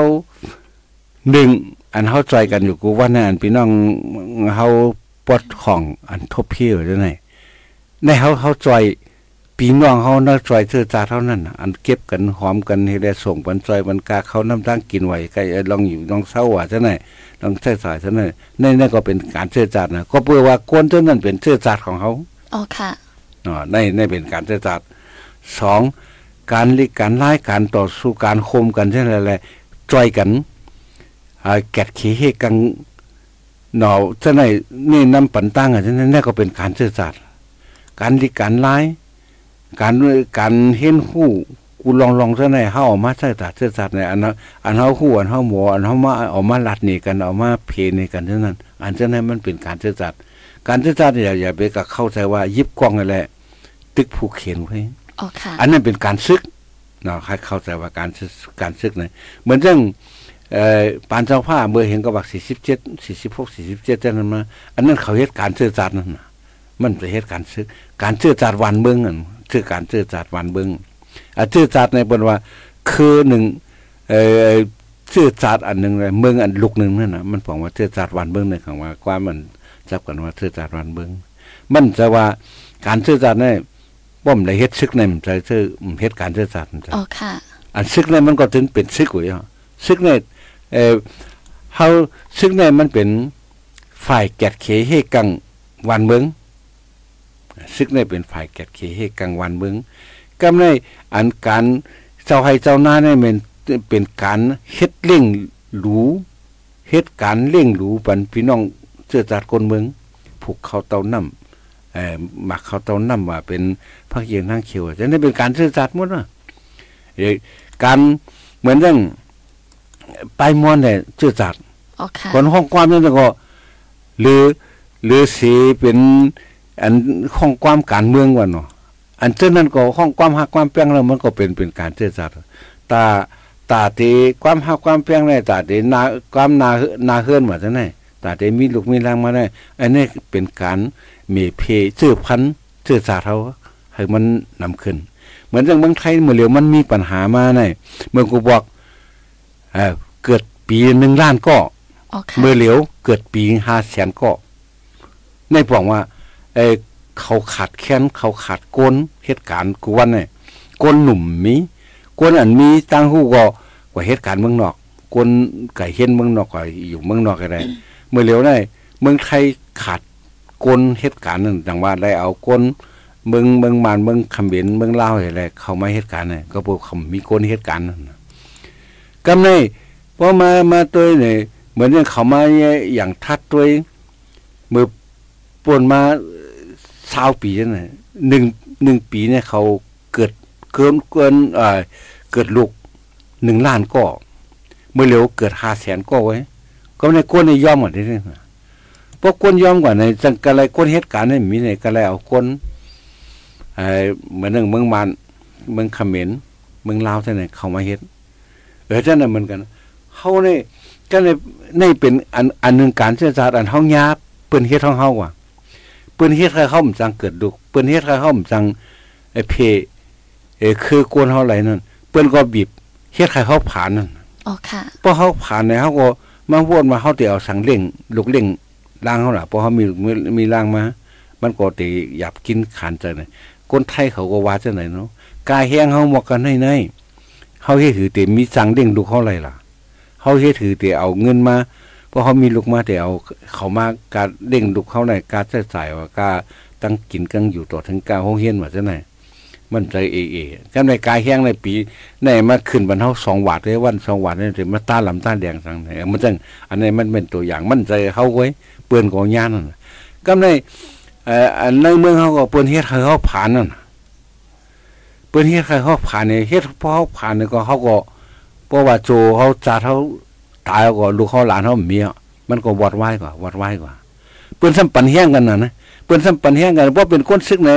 หนึ่งอันเฮาใจกันอยู่กูว่าเนี่ยอันพี่น้องเฮา ปลดของอันทบเพี้ยวจังได๋ในเฮาเฮาใจปีน้องเฮาน่าจอยเสื้อจานเท่านั้นน่ะอันเก็บกันหอมกันให้ได้ส่งปันจอยบันกาเขาน้ำตั้งกินไว้ใกล้ลองอยู่ลองเศร้าว่าจังได๋ลองใช้สายจังได๋ในนั่นก็เป็นการเสื้อจานนะก็เพื่อว่าคนเท่านั้นเป็นเสื้อจานของเขาอ๋อค่ะอ๋อในในเป็นการเสื้อจานสองการลิการไล่การต่อสู้การคมกันเช่นอะไรจอยกันอ่าแกดขี้เฮกัง หนอจังได๋นี่นำปันตั้งอะจังได๋นั่นก็เป็นการเสื้อจานการลิการไล่การการเห็นหู้กูลองลองซะในเฮาออกมาใส่ตาเสื้อสัตว์ในอันนั้นอันเฮาคู่อันเฮาหมออันเฮามาเออกมาลัดนี่กันเออกมาเพนี่กันเท่านั้น อันเท่านั้นมันเป็นการเสื้อสัตว์การเสื้อสัตว์อย่าอย่าไปกับเข้าใจว่ายิบกล้องนั่นแหละตึกผูกเขียนไว้อ๋อค่ะอันนั้นเป็นการซึกเนาะให้เข้าใจว่าการซึกการซึกนะเหมือนเรื่องเอ่อ ปานเจ้าผ้าเมื่อเห็นก็บัก47 46 47จังนั้นมาอันนั้นเขาเฮ็ดการซื่อสัตย์นั่นน่ะมันเป็นเฮ็ดการซึกการซื่อสัตย์วันเบิ่งนั่นคือการซื่อสัตย์วันเบิ่งอะซื่อสัตย์ในบนว่า คือหนึ่งเอ่อซื่อสัตย์อันหนึงเลยเมืองอันลูกหนึงนั่นน่ะมันบอกว่าซื่อสัตย์วันเบิ่งในคำว่าความมันจับกันว่าซื่อสัตย์วันเบิ่งมันจะว่าการซื่อสัตย์เนี่ยบ่มได้เฮ็ดซึกในมันจะซื่อเฮ็ดการซื่อสัตย์มันจะอ๋อค่ะ อันซึกเนี่ยมันก็ถึงเป็นซึกอยู่อะซึกเนี่ย เออเฮาซึกเนี่ยมันเป็นฝ่ายแกดเขเฮกังวันเมืองซึกเนี่ยเป็นฝ่ายแกดเขเฮกังวันเมืองกำในอันการเจ้าให้เจ้าหน้าเนี่ยมันเป็นการเฮ็ดเร่งหรูเฮ็ดการเร่งหรูปันพี่น้องเสื้อจัดคนเมืองผูกเขาเตาน้ำเอ่อหมักเขาเตาน้ำว่าเป็นพักเยียงทางเขียวจะนี่เป็นการเสื้อจัดหมดว่ะเอ่อการเหมือนเรื่อง ไปมวนเนี่ยชื่อจัดอ๋อค่ะคนห้องความนั่นก็ หรือ หรือสีเป็น อันห้องความการเมืองว่าเนาะอันเจ้านั้นก็ห้องความหักความเปียงแล้วมันก็เป็นเป็นการเชื่อจัดตาตาตีความหักความเปียงได้ตาตีนาความนานาเฮือนมาจังได๋ตาตีมีลูกมีแรงมาได้ อันนี้เป็นการมีเพชื่อพันธุ์ชื่อสาเฮาให้มันนำขึ้น เหมือนอย่างเมืองไทยเมื่อเหลียวมันมีปัญหามาในเมื่อกูบอกเอ่อ เกิดปีหนึ่งล้านก็อ๋อค่ะเมื่อเหลียวเกิดปีห้าแสนก็ในบอกว่าเออเขาขาดแค้นเขาขาดโกนเหตุการณ์กูวันเนี่ยโกนหนุ่มมีโกนอันมีตั้งหู้ก็กว่าเหตุการณ์เมืองนอกโกนไก่เห็นเมืองนอกก็อยู่เมืองนอกก็ได้เมื่อเหลียวได้เมืองไทยขาดโกนเหตุการณ์นั่นดังว่าได้เอาโกนเมืองเมืองมานเมืองคำเบนเมืองลาวอะไรเขามาเหตุการณ์เนี่ยก็พวกเขามีคนเหตุการณ์นั่นน่ะกำใน พอมามาตัวเนี่ยเหมือนอย่างเขามาอย่างทัดตัวเมื่อปวนมาชาวปีนั่นน่ะหนึ่งหนึ่งปีเนี่ยเขาเกิดเกินเกินเอ่อเกิดลูกหนึ่งล้านก็เมื่อเร็วเกิดห้าแสนก็ไว้ ก็ในก้นในย่อมหมดนี่นะพวกก้นย่อมกว่าในจังกะไรก้นเหตุการณ์เนี่ยมีในกะไรเอาก้นเอ่อเหมือนหนึ่งเมืองมันเมืองเขมรเมืองลาวจังไหนเขามาเฮ็ดเออจังนั้นเหมือนกัน เฮานี่ก็ในในเป็นอันอันหนึงการเชื้อชาติอันเฮายาเปิ้นเฮ็ดของเฮาว่ะเปิ้นเฮ็ดให้เฮามันจังเกิดดุกเปิ้นเฮ็ดให้เฮามันจังไอ้เพเออคือกวนเฮาไหลนั่นเปิ้นก็บีบเฮ็ดให้เฮาผ่านนั่นอ๋อค่ะพอเขาผ่านเนี่ยเขาก็มาวนมาเขาเตียวสังเล่งลูกเล่งล่างเขาล่ะพอเขามีมีมีล่างมา มันก็ตีหยับกินขานใจไหนคนไทยเขาก็ว่าจะไหนเนาะกายแห้งเขาหมอกกันในในเขาเฮ็ดถือเตีมีสังเล่งลูกเขาอะไรล่ะ เขาเฮ็ดถือเตีเอาเงินมาเพราะเขามีลูกมาแต่เอาเขามาการเล่งลูกเขาไหนการใช้จ่ายว่าการตั้งกินกังอยู่ต่อถึงการห้องเฮียนว่าจะไหนมันใจเอเอกันในกายแห้งในปีในมาขึ้นบรรเทาสองวัดเลยวันสองวัดนี่ถึงมาต้านลำต้านแดงสังไหนมันจังอันนี้มันเป็นตัวอย่างมันใจเขาไว้เปื้อนของยานนั่นก็ในเอ่ออันในเมืองเขาก็เปื้อนเฮ็ดให้เขาผ่านนั่นน่ะเปื้อนเฮ็ดให้เขาผ่านเนี่ยเฮ็ดพอเขาผ่านเนี่ยก็เขาก็ เพราะว่าโจเขาจ่าเขาตายก็ลูกเขาหลานเขาเมียมันก็วอดไหวกว่าวัดไหวกว่าเปื้อนซ้ำปันแห้งกันนะนะเปื้อนซ้ำปันแห้งกันเพราะเป็นคนซึกไหน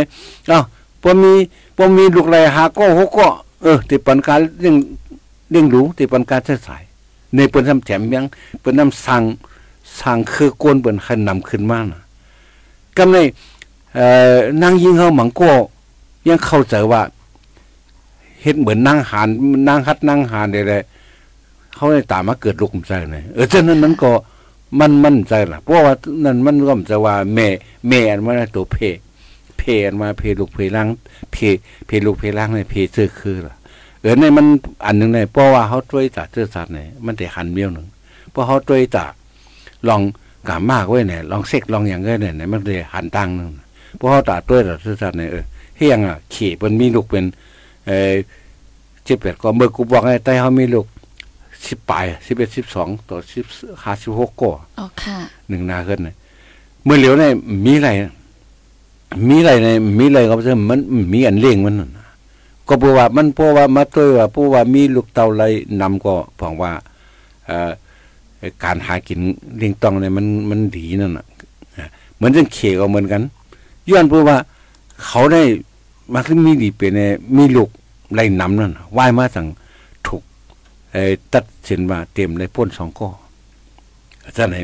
เอ้าพอมีพอมีลูกไรหาก็หกก็เออติปันการเรื่องเรื่องรู้ติปันการใช้สาย ในเปิ้อนทำแถมยังเปิ้อนน้ำสั่งสั่งคือกนเปิ้อนคันนำขึ้นมานะกำในเอ่อนางยิงเฮาหมังก็ยังเข้าใจว่า เฮ็ดเหมือนนางหานนางฮัดนางหานได้ๆเขาได้ตามมาเกิดลูกใจไหนเออฉะนั้นมันก็มันมั่นใจล่ะ เพราะว่านั่นมันก็จะว่าแม่แม่อันว่าตัวเพเพอันมาเพลูกเพล้างเพเพลูกเพล้างในเพเสื้อคือล่ะเออในมันอันหนึ่งในเพราะว่าเขาช่วยตาเสื้อสัตว์เนี่ยมันแต่หันเบี้ยวหนึ่งเพราะเขาช่วยตาลองกามากไว้เนี่ยลองเซ็กลองอย่างเงี้ยเนี่ยมันเลยหันตังหนึ่งเพราะเขาตาช่วยตาเสื้อสัตว์เนี่ยเออเฮียงอะขี่มันมีลูกเป็น เออเจ็ดแปดก็เมื่อกูบอกให้ใต้เขามีลูกสิบปลายสิบเอ็ดสิบสองต่อสิบห้าสิบหกก็อ๋อค่ะหนึ่งนาขึ้นเนี่ยเมื่อเหลียวเนี่ยมีอะไรมีอะไรเนี่ยมีอะไรก็จะมันมีอันเลี้ยงมันน่ะก็เพราะว่ามันเพราะว่ามาตัวว่าเพราะว่ามีลูกเต่าไรนำก็เพราะว่าเอ่อการหากินเลี้ยงตองเนี่ยมันมันดีนั่นน่ะเหมือนเรื่องเขก็เหมือนกันย้อนเพราะว่าเขาได้ มาที่มีดีเป็นเนมีลูกไรน้ำนั่นว่ายมาสั่งถูกเอ่อตัดเสินว่าเต็มในพ้นสองก้ออาจารย์ไหน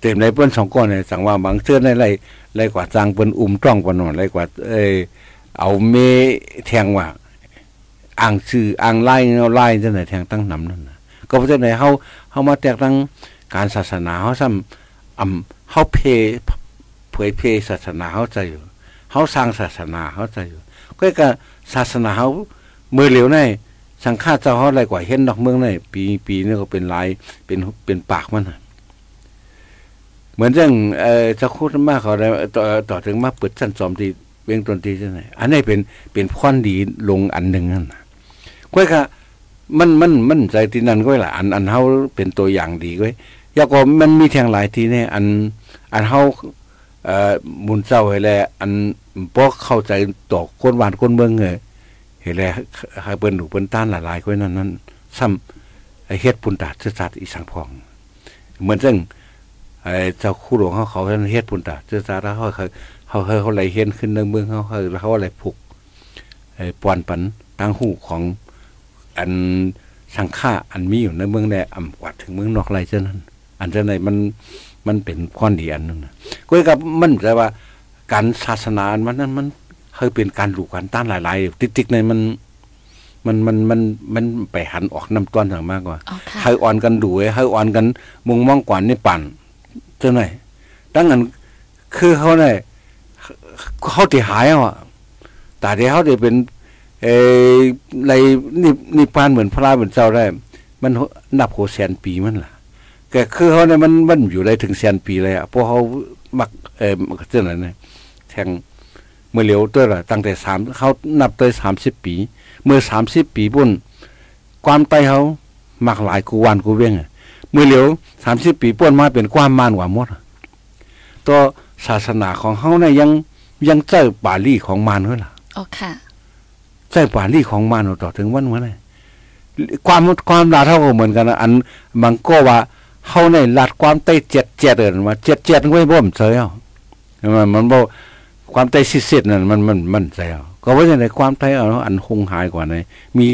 เต็มในพ้นสองก้อเนี่ยสั่งว่าบางเชื่อในไรไรกว่าจางเปิ้นอุ้มจ้องปนนอนไรกว่า เอ้ยเอาเมแทงว่าอ่างชื่ออ่างไล่เอาไล่จังไหนแทงตั้งนำนั่นนะก็เพราะฉะนั้นเฮาเฮามาแตกตั้งการศาสนาเฮาซ้ำอำเฮาเพเผยเพศาสนาเฮาใจอยู่ เฮาสร้างศาสนาเฮาใจอยู่ก็ก็ศาสนาเฮาเมื่อเหลวในสังฆาเจ้าเฮาอะไรกว่าเห็นดอกเมืองในปีปีนี้ก็เป็นลายเป็นเป็นปากมันนะเหมือนเรื่องเอ่อเจ้าคุณมากเขาได้ต่อต่อถึงมาเปิดชั้นสอมทีเวียงดนตรีจังไหนอันนี้เป็นเป็นพรดีลงอันหนึ่งนั่นนะก้อยค่ะมันมันมันใจที่นั่นก้อยละอันอันเฮาเป็นตัวอย่างดีก้อยยาก็มันมีแทงหลายทีเนี่ยอัน อันเฮา มุนเจ้าให้แลอันบ่เข้าใจตอกคนหวานคนเมืองเอ้เฮแลให้เปิ้นหนูเปิ้นต้านหลายๆก้อยนั่นนั่นซ้ำไอ้เฮ็ดปุนตาซื่อสัตย์อีสังพอง เหมือนซึ่งไอ้เจ้าคู่หลวงเขาเขาเฮ็ดปุนตาซื่อสัตย์แล้วเขาเคยเขาเขาไหลเห็นขึ้นในเมืองเขาเขาเขาอะไรผูกไอ้ปอนปันตั้งหูของอันสังฆาอันมีอยู่ในเมืองแดอ่ำกว่าถึงเมืองนอกไรเช่นนั้น อันเช่นไหนมัน มันเป็นข้อดีอันนึงนะก็กับมันแต่ว่าการศาสนาอันมันนั้นมันเคยเป็นการหลูกการต้านหลาย ๆ ติ๊กๆในมันมันมันมันมันไปหันออกน้ำต้นอย่างมากกว่าอ๋อค่ะให้อ่อนกันดูให้อ่อนกันมุงมองกว่านี่ปั่นเจ้าไหนดังนั้นคือเขาเนี่ยเขาที่หายอะแต่ที่เขาได้เป็นเออในนินิพพานเหมือนพระเหมือนเจ้าได้ มันนับโหแสนปีมันล่ะแกคือเขาเนี่ยมันมันอยู่ได้ถึงแสนปีเลยอะเพราะเขามักเออเจ้าไหนเนี่ยแทงเมื่อเหลียวตัวละตั้งแต่สามเขานับตัวสามสิบปี เมื่อสามสิบปีบุ่นความไตเขามักหลายกูวันกูเว้งอะเมื่อเหลียวสามสิบปีป่วนมาเป็นความมานกว่าหมดอะตัวศาสนาของเขาเนี่ยยังยังเจ้าบาลีของมารเท่าล่ะอ๋อค่ะเจ้าบาลีของมารต่อถึงวันวันไหนความความลาเท่ากันเหมือนกันนะอันบางก็ว่า เขาในลาดความเต้เจ็ดเจ็ดเอินมาเจ็ดเจ็ดไว้บ่มเฉยอะมันมันบ่ความใจสิสร็จนั่นมันมันมันใจเอาก็ว่าอย่างไรความใจเอาอันคงหายกว่านั้นมี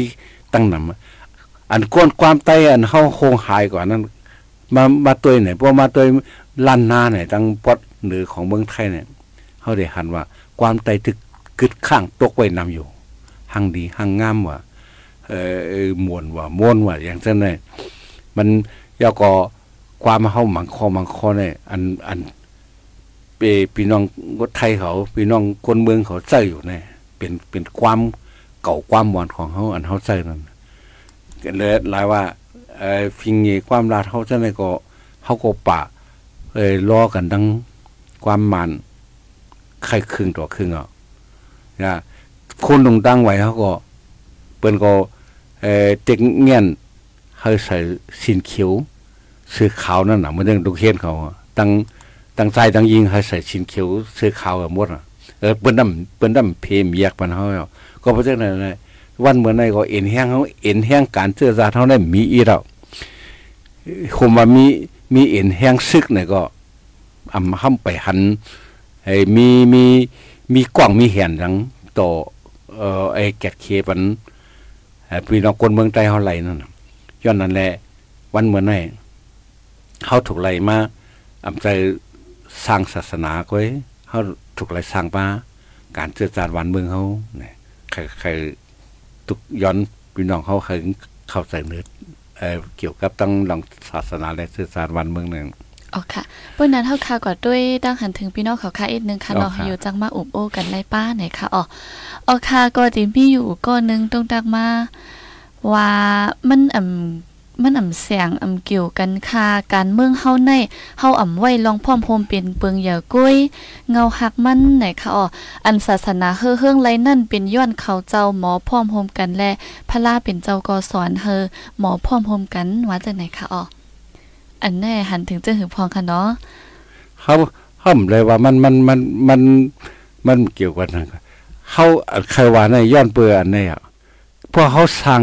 ตั้งนำอันก้นความใจอันเฮาคงหายกว่านั้น มามาตัวไหนพอมาตัวลั่นหน้าไหนตั้งปดหรือของเมืองไทยเนี่ยเฮาได้หันว่า ความใจตึกกึดข้างตกไว้นำอยู่หังดีหังงามว่าเอ่อมวนว่าม่วนว่าอย่างเช่นนั้นมันยาก็ ความเฮาหมังคอหมังคอเนี่ยอันอันเปพี่น้องคนไทยเขาพี่น้องคนเมืองเขาใจอยู่เนี่ยเป็นเป็นความเก่าความมวนของเขาอันเขาใจนั่นเลยหลายว่าเอ่อฟิงเงความลาดเขาจะไหนก็เขาก็ปะเอ้ล้อกันทั้งความมันใครครึ่งต่อครึ่งอะนะคนลงตั้งไว้เขาก็เปิ้นก็เอ่อเต็กเงี้ยนเขาใส่สินเขียว เสื้อขาวนั่นน่ะมันเรื่องดูเขียนเขาตั้งตั้งใจตั้งยิงให้ใส่สินเขียวเสื้อขาวหมดอะเออเปิ้นนำเปิ้นนำเพมแยกปันเฮาก็เพราะฉะนั้นนะวันเมื่อไหร่ก็เอ็นแห้งเขาเอ็นแห้งการเสื้อซาเท่านั้นมีอีแล้วคงว่ามีมีเอ็นแห้งซึกเนี่ยก็อำห้ำไปหันไอ้มีมีมีกว้างมีแหนจังต่อเอ่อไอ้แกดเคปันพี่น้องคนเมืองใต้เฮาไหลนั่นย้อนนั่นแหละวันเมื่อไหร่ เฮาถูกไหลมาอำใจสร้างศาสนาก็ไว้เฮาถูกไหลสร้างมาการเจือจานวันเมืองเฮาเนี่ยใครใครทุกย้อนพี่น้องเฮาเคยเข้าใจเนื้อเออเกี่ยวกับตั้งหลังศาสนาและเจือจานวันเมืองหนึ่งอ๋อค่ะเปิ้นนั้นเฮาค่ะก็ด้วยดังหันถึงพี่น้องเขาค่ะอีกหนึ่งค่ะอ๋อเนาอยู่จังมาอุบโอกันในป้าไหนค่ะอ๋ออ๋อค่ะก็ที่มีอยู่ก็นึงตรงตักมาว่ามันอ่ำ มันอ่ำเสียงอ่ำเกี่ยวกันค่ะการเมืองเฮาในเฮาอ่ำไว้ลองพร้อมโฮมเป็นเปิงเหยากุ้ยเงาหักมันไหนคะอ๋ออันศาสนาเฮอเฮืองไรนั่นเป็นย้อนเขาเจ้าหมอพร้อมโฮมกันและพระลาเป็นเจ้าก็สอนเฮอหมอพร้อมโฮมกันว่าจังไหนคะอ๋ออันแน่หันถึงจะหึงพองค่ะเนาะเขาห้ามเลยว่ามันมันมันมันมันเกี่ยวกันนะเขาใครว่าในย้อนเปื่ออันนี้อะเพราะเขาสั่ง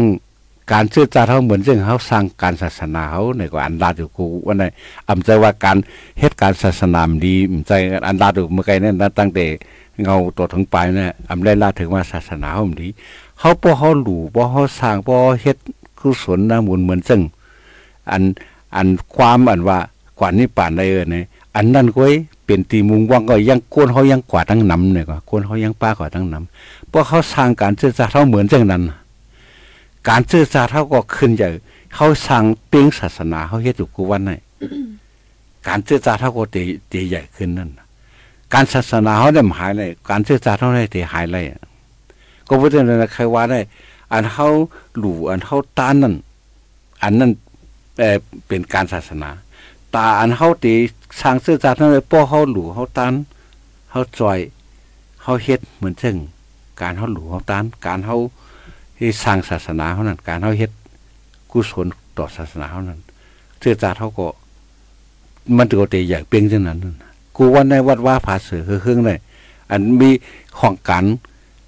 การเชื่อจาเขาเหมือนซึ่งเขาสั่งการศาสนาเขาในก็อันดาดูกูว่าในอำใจว่าการเฮ็ดการศาสนามดีอำใจอันดาอยู่เมื่อไกลเนี่ยตั้งแต่เงาตัวถึงปลายเนี่ยอำได้ลาถึงว่าศาสนาเขาดีเขาพอเขาหลู่พอเขาสร้างพอเฮ็ดกุศลนะมุนเหมือนซึ่งอันอันความอันว่ากว่านี้ป่านได้เออเนี่ยอันนั้นก็ไว้เป็นตีมุงว่างก็ยังโกนเขายังกว่าทั้งน้ำเนี่ยก็โกนเขายังป้ากว่าทั้งน้ำเพราะเขาสร้างการซื่อสัตย์เขาเหมือนเช่นนั้น การซื่อสัตย์เขาก็ขึ้นจากเขาสร้างเป้งศาสนาเขาเฮ็ดอยู่กูวันนี่การซื่อสัตย์เขาก็ตีตีใหญ่ขึ้นนั่นการศาสนาเขาได้หายเลยการซื่อสัตย์เขาได้ตีหายเลยก็เพราะฉะนั้นใครว่าได้ อันเขาหลู่อันเขาต้านนั่นอันนั้นเออเป็นการศาสนาตาอันเฮาตีสร้างซื่อสัตย์นั่นเลยป้อเฮาหลู่เฮาตันเฮาจอยเฮาเฮ็ดเหมือนซึ่ง การเฮาหลู่เฮาตันการเฮา ที่สร้างศาสนาเฮานั้นการเฮาเฮ็ดกุศลต่อศาสนาเฮานั้นซื่อสัตย์เฮาก็มันตัวเตใหญ่เปียงจังนั้นนั่นกูว่าในวัดว่าผาเสือคือเครื่องได้อันมีของการ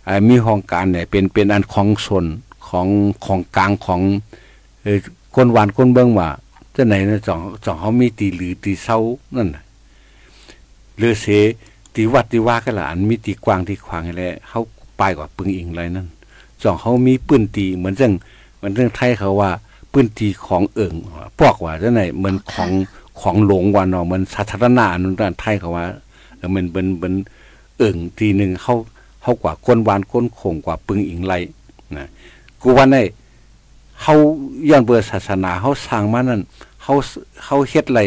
อ่ามีของการเนี่ยเป็นเป็นอันของส่วนของของกลางของอคนหวานคนเบิ่งว่าจะไหนนะจ่องจ่องเขามีตีหรือตีเศร้านั่นน่ะเรือเสตีวัดตีว่ากันละอันมีตีกวางตีขวางอะไรเขาไปกว่าปึงอิงอะไรนั่น จ่องเขามีปืนตีเหมือนเรื่องเหมือนเรื่องไทยเขาว่าปืนตีของเอิ่งพวกว่าจะไหนเหมือนของของหลงวันเนาะเหมันสาธารณะนั่นไทยเขาว่าเออมันเป็นเป็นเอิ่งทีหนึ่งเขาเขากว่าก้นวานก้นโขงกว่าปึงอิงไรนะกูว่าในเขาย้อนเบื่อศาสนาเขาสร้างมานั่นเขาเขาเฮ็ดอะไร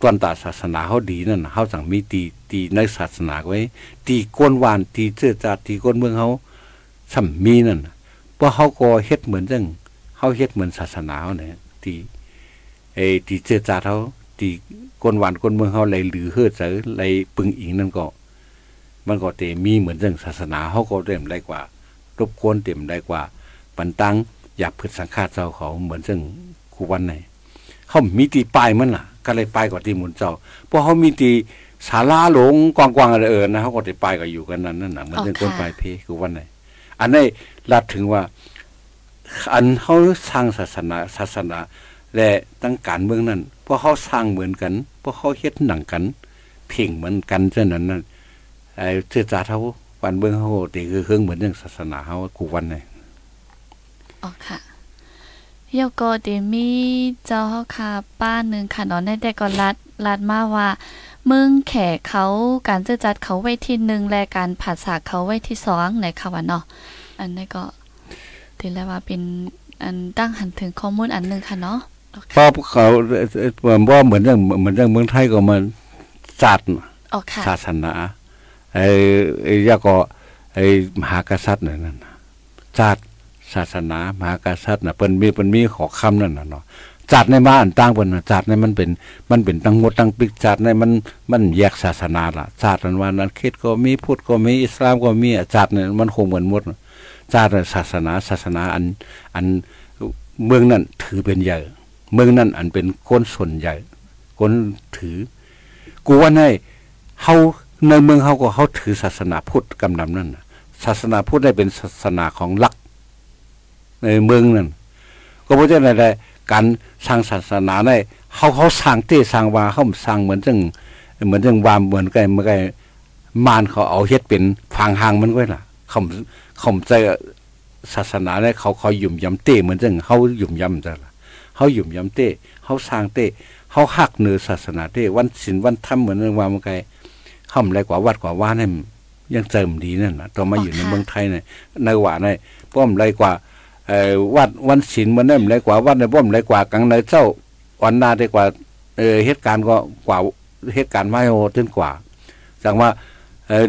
ตวนตาศาสนาเขาดีนั่นเขาสั่งมีตีตีในศาสนาไว้ ตีก้นวานตีเสื้อจาตีก้นเมืองเขา สัมมีนั่นเพราะเขาก็เฮ็ดเหมือนจังเขาเฮ็ดเหมือนศาสนาเนี่ยตีไอ้ตีเสื้อจาเขาตีก้นวานก้นเมืองเขาเลยหรือเฮือเสือเลยปึงอิงนั่นก็ มันก็เตมีเหมือนจังศาสนาเขาก็เต็มได้กว่ารบกวนเต็มได้กว่า ปันตังอยากพืชสังฆาตเจ้าเขาเหมือนซึ่งคูวันไหนเขามีตีป้ายมันล่ะ ก็เลยป้ายกว่าที่หมุนเจ้าเพราะเขามีตีศาลาหลงกว้างๆอะไรเออนะเขาก็ได้ป้ายก็อยู่กันนั้นนั่นน่ะเหมือนซึ่งอ๋อคนค่ะปลายเพคูวันไหน อันนี้ลัดถึงว่า อันเขาสร้างศาสนาศาสนา และตั้งการเมืองนั้นเพราะเขาสร้างเหมือนกันเพราะเขาเฮ็ดหนังกัน เพ่งเหมือนกันเช่นนั้นนั่นไอ้ชื่อจาเฮาวันเบิ่งเฮาติคือเครื่องเหมือนเรื่องศาสนาเฮากูวันนี่อ๋อค่ะเยาก็เดมีเจ้าเฮาค่ะป้าหนึ่งค่ะเนาะในแต่ก็รัดรัดมาว่า มึงแขกเขาการจะจัดเขาไว้ที่หนึ่งและการผัดสากเขาไว้ที่สองในค่ะว่าเนาะอันนี้ก็ถือแล้วว่าเป็นอันตั้งหันถึงข้อมูลอันหนึงค่ะเนาะเพราะเขาว่าเหมือนเรื่องเหมือนเรื่องเมืองไทยก็มันศาสตร์อ๋อค่ะศาสนาไอ้ไอ้ยาก็ไอ้มหากษัตริย์นั่นน่ะศาสตร์ศาสนามหากษัตริย์น่ะเปิ้นมีเปิ้นมีขอคำนั่นน่ะเนาะ จัดในบ้านต่างเปิ้นจัดในมันเป็น มันเป็นตั้งหมดตั้งปิกจัดในมันมันแยกศาสนาละจัดนั้นว่านั้นคิดก็มีพุทธก็มีอิสลามก็มีจัดเนี่ยมันคงเหมือนหมดจัดศาสนาศาสนาอันอันเมืองนั้นถือเป็นใหญ่ เมืองนั้นอันเป็นคนส่วนใหญ่คนถือ กูว่าในเฮาในเมืองเฮาก็เฮาถือศาสนาพุทธกำนำนั่นศาสนาพุทธได้เป็นศาสนาของหลัก ในเมืองนั่นก็เพราะฉะนั้นได้ การสร้างศาสนาได้เฮาเขาสร้างเต้สร้างวาเฮาสร้างเหมือนจังเหมือนจังวามเหมือนกันเมื่อไงมารเขาเอาเฮ็ดเป็นฟางหางมันไว้ล่ะเขาเขาใจศาสนาเนี่ยเขาเขาหยุ่มยำเต้เหมือนจังเฮาหยุ่มยำจังล่ะเฮาหยุ่มยำเต้เฮาสร้างเต้เขาหักเนื้อศาสนาที่วันศีลวันธรรมเหมือนเรื่องว่ามันไกลเข้ามาไรกว่าวัดกว่าว่าเนี่ยยังเจิมดีนั่นนะตัวมาอยู่ในเมืองไทยเนี่ยในว่าในป้อมไรกว่าเอ่อ วัดวันศีลมันนี่ยไรกว่าวัดในป้อมไรกว่ากังในเจ้าวันนาได้กว่าเหตุการณ์ก็กว่าเหตุการณ์ไม่โหดขึ้นกว่าจากว่า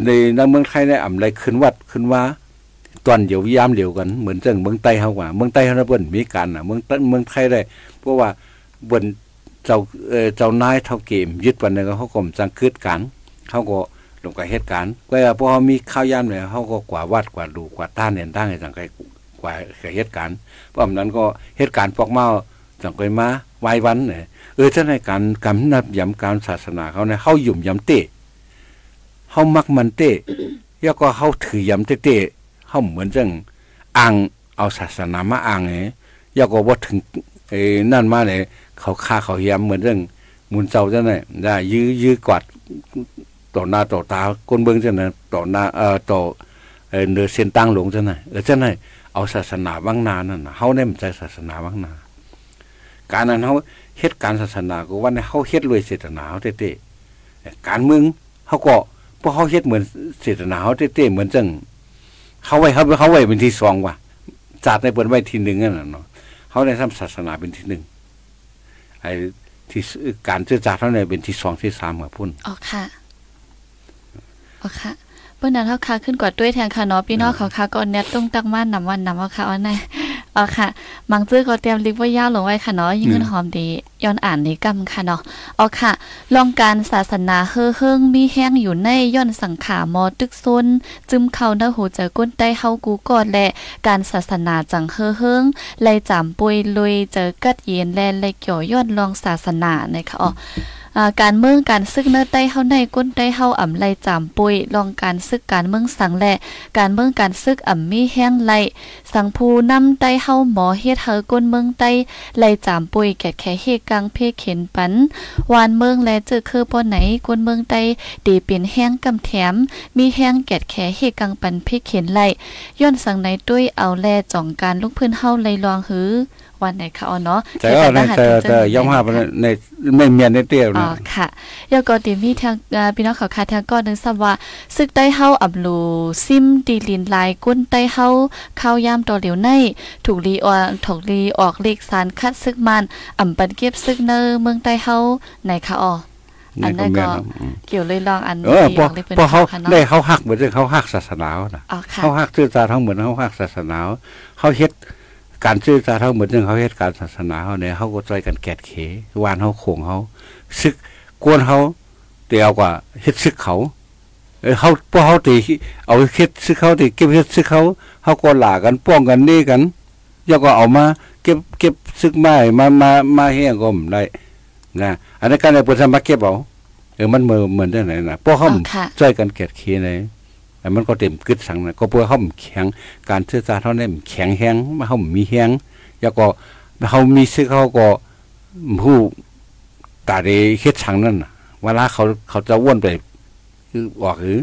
ในในเมืองไทยเนี่ยอ่ำไรขึ้นวัดขึ้นว่าตอนเดียวยามเดียวกันเหมือนเจังเมืองใต้เฮากว่าเมืองใต้เฮาเปิ้นมีการน่ะเมืองเมืองไทยได้เพราะว่าบนเจ้าเจ้านายเท่าเกม ยึดวันนึงเขาก็จังคืดกันเขาก็ลงกับเหตุการณ์ก็พอมีข้าวยามเนี่ยเขาก็กว่าวัดกว่าดูกว่าต้านเนี่ยตั้งให้จังไก กว่าเหตุการณ์เพราะนั้นก็เหตุการณ์พวกเมาจังไกมาไว้วันเนี่ยเออถ้าในการกำนับย้ำการศาสนาเขาเนี่ยเขาหยุ่มย้ำเตะเขามักมันเตะแล้วก็เขาถือย้ำเตะเตะเขาเหมือนจังอ่างเอาศาสนามาอ่างเนี่ยแล้วก็ว่าถึงเอ้นั่นมาเนี่ยเขาฆ่าเขาย้ำเหมือนเรื่องมุนเจ้าเจ้าเนี่ยได้ ยื้อยื้อกวาดต่อหน้าต่อตาคนเบิ้งเจ้าเนี่ยต่อหน้าเอ่อต่อเออเนือเส้นตั้งหลงเจ้าเนี่ยเออเจ้าเนี่ย เอาศาสนาวังนานั่นนะเฮาเนี่ยมันใจศาสนาวังนา การนั้นเฮาเฮ็ดการศาสนาก็ว่าเฮาเฮ็ดรวยเศรษฐนาเฮาเต้ๆการเมืองเฮาก็พวกเฮาเฮ็ดเหมือนเศรษฐนาเฮาเต้ๆเหมือนจังเฮาไว้เฮาเขาไว้เป็นที่สองว่ะจัดในเปิ้นไว้ที่หนึ่งนั่นน่ะเนาะเฮาได้ทำศาสนาเป็นที่หนึ่งไอ้ที่การเจรจาเท่านี้เป็นที่สองที่สามกับพุ่นอ๋อค่ะอ๋อค่ะ เปิ้นนั้นเฮาค่ะขึ้นกว่าด้วยแทนค่ะเนาะพี่น้องเขาค่ะก็แนตต้องตั้งมานำวันนำว่าค่ะอ๋อไหนอ๋อค่ะมังซื้อก็เตรียมลิกว่ายาวลงไว้ค่ะเนาะยิ่งเงินหอมดีย้อนอ่านในกำค่ะเนาะอ๋อค่ะลองการศาสนาเฮ้อเฮิงมีแห้งอยู่ในย่อนสังขามอตึกซนจึมเข้าเนื้อหูเจอก้นได้เฮากูกอดและการศาสนาจังเฮ้อเฮิงไล่จำปุยลุยเจอกัดเย็นแลไล่เกี่ยวย้อนลองศาสนานะคะอ๋ออ่า การเมืองการซึกเนื้อใต้เฮาในก้นใต้เฮาอ่ำไลจามปุยลองการซึกการเมืองสังและ การเมืองการซึกอ่ำมีแห้งไลสังภูนำใต้เฮาหมอเฮ็ดเฮาก้นเมืองใต้ไลจามปุยแก่แค่เฮกังเพเข็นปันวานเมืองและเจอคือป้อไหนก้นเมืองใต้ดีเป็นแห้งกำแถม มีแห้งแก่แค่เฮกังปันเพเข็นไลย้อนสังในด้วยเอาแลจ่องการลูกพื้นเฮาไลลองหือ วันไหนคะอ๋อเนาะแต่ก็ในแต่แต่ย่อมห้าในไม่เมียนในเตี้ยอ๋อนะค่ะยากอติมีทางอ่าพี่น้องเขาคาทางก็นึงซ้ำว่าซึกใต้เฮาอับลูซิมดีลินลายก้นใต้เฮาข้าวยามต่อเหลียวในถูกลีออกถูกลีออกเลขสารคัดซึกมันอ่ำปันเก็บซึกเนอเมืองใต้เฮาไหนคะอ๋ออันนั้นก็เกี่ยวเลยลองอันเออพอลยเป็นพอเขาค่ะเนาะได้เขาหักเหมือนเขาหักศาสนาน่ะอ๋อค่ะเขาหักชื่อจาทั้งเหมือนเขาหักศาสนาเขาเฮ็ด การชื่อจาทั้งเหมือนเขาเฮ็ดการศาสนาเขาเนี่ยเขาก็ใจกันแกดเขวานเขาโขงเขาซึกกวนเขาเตียวกว่าเฮ็ดซึกเขาเออเขาพวกเขาตีเอาเฮ็ดซึกเขาตีเก็บเฮ็ดซึกเขาเขาก็หลากันป้องกันนี่กันแล้วก็เอามาเก็บเก็บซึกไม้มามามาเฮียก็มได้นะอันนั้นการในปุถะมาเก็บเอาเออมันเหมือนเหมือนได้ไหนนะพวกเขาอ๋อค่ะใจกันแกดเคในแต่ มันก็เต็มกึดสังนะก็เพื่อเขาแข็งการเชื่อจาเท่านั้นแข็งแห้งมาเขามีแห้งแล้วก็เขามีซื้อเขาก็ผู้ตาเดเฮ็ดสังนั่นเวลาเขาเขาจะว่นไปคือออกหรือ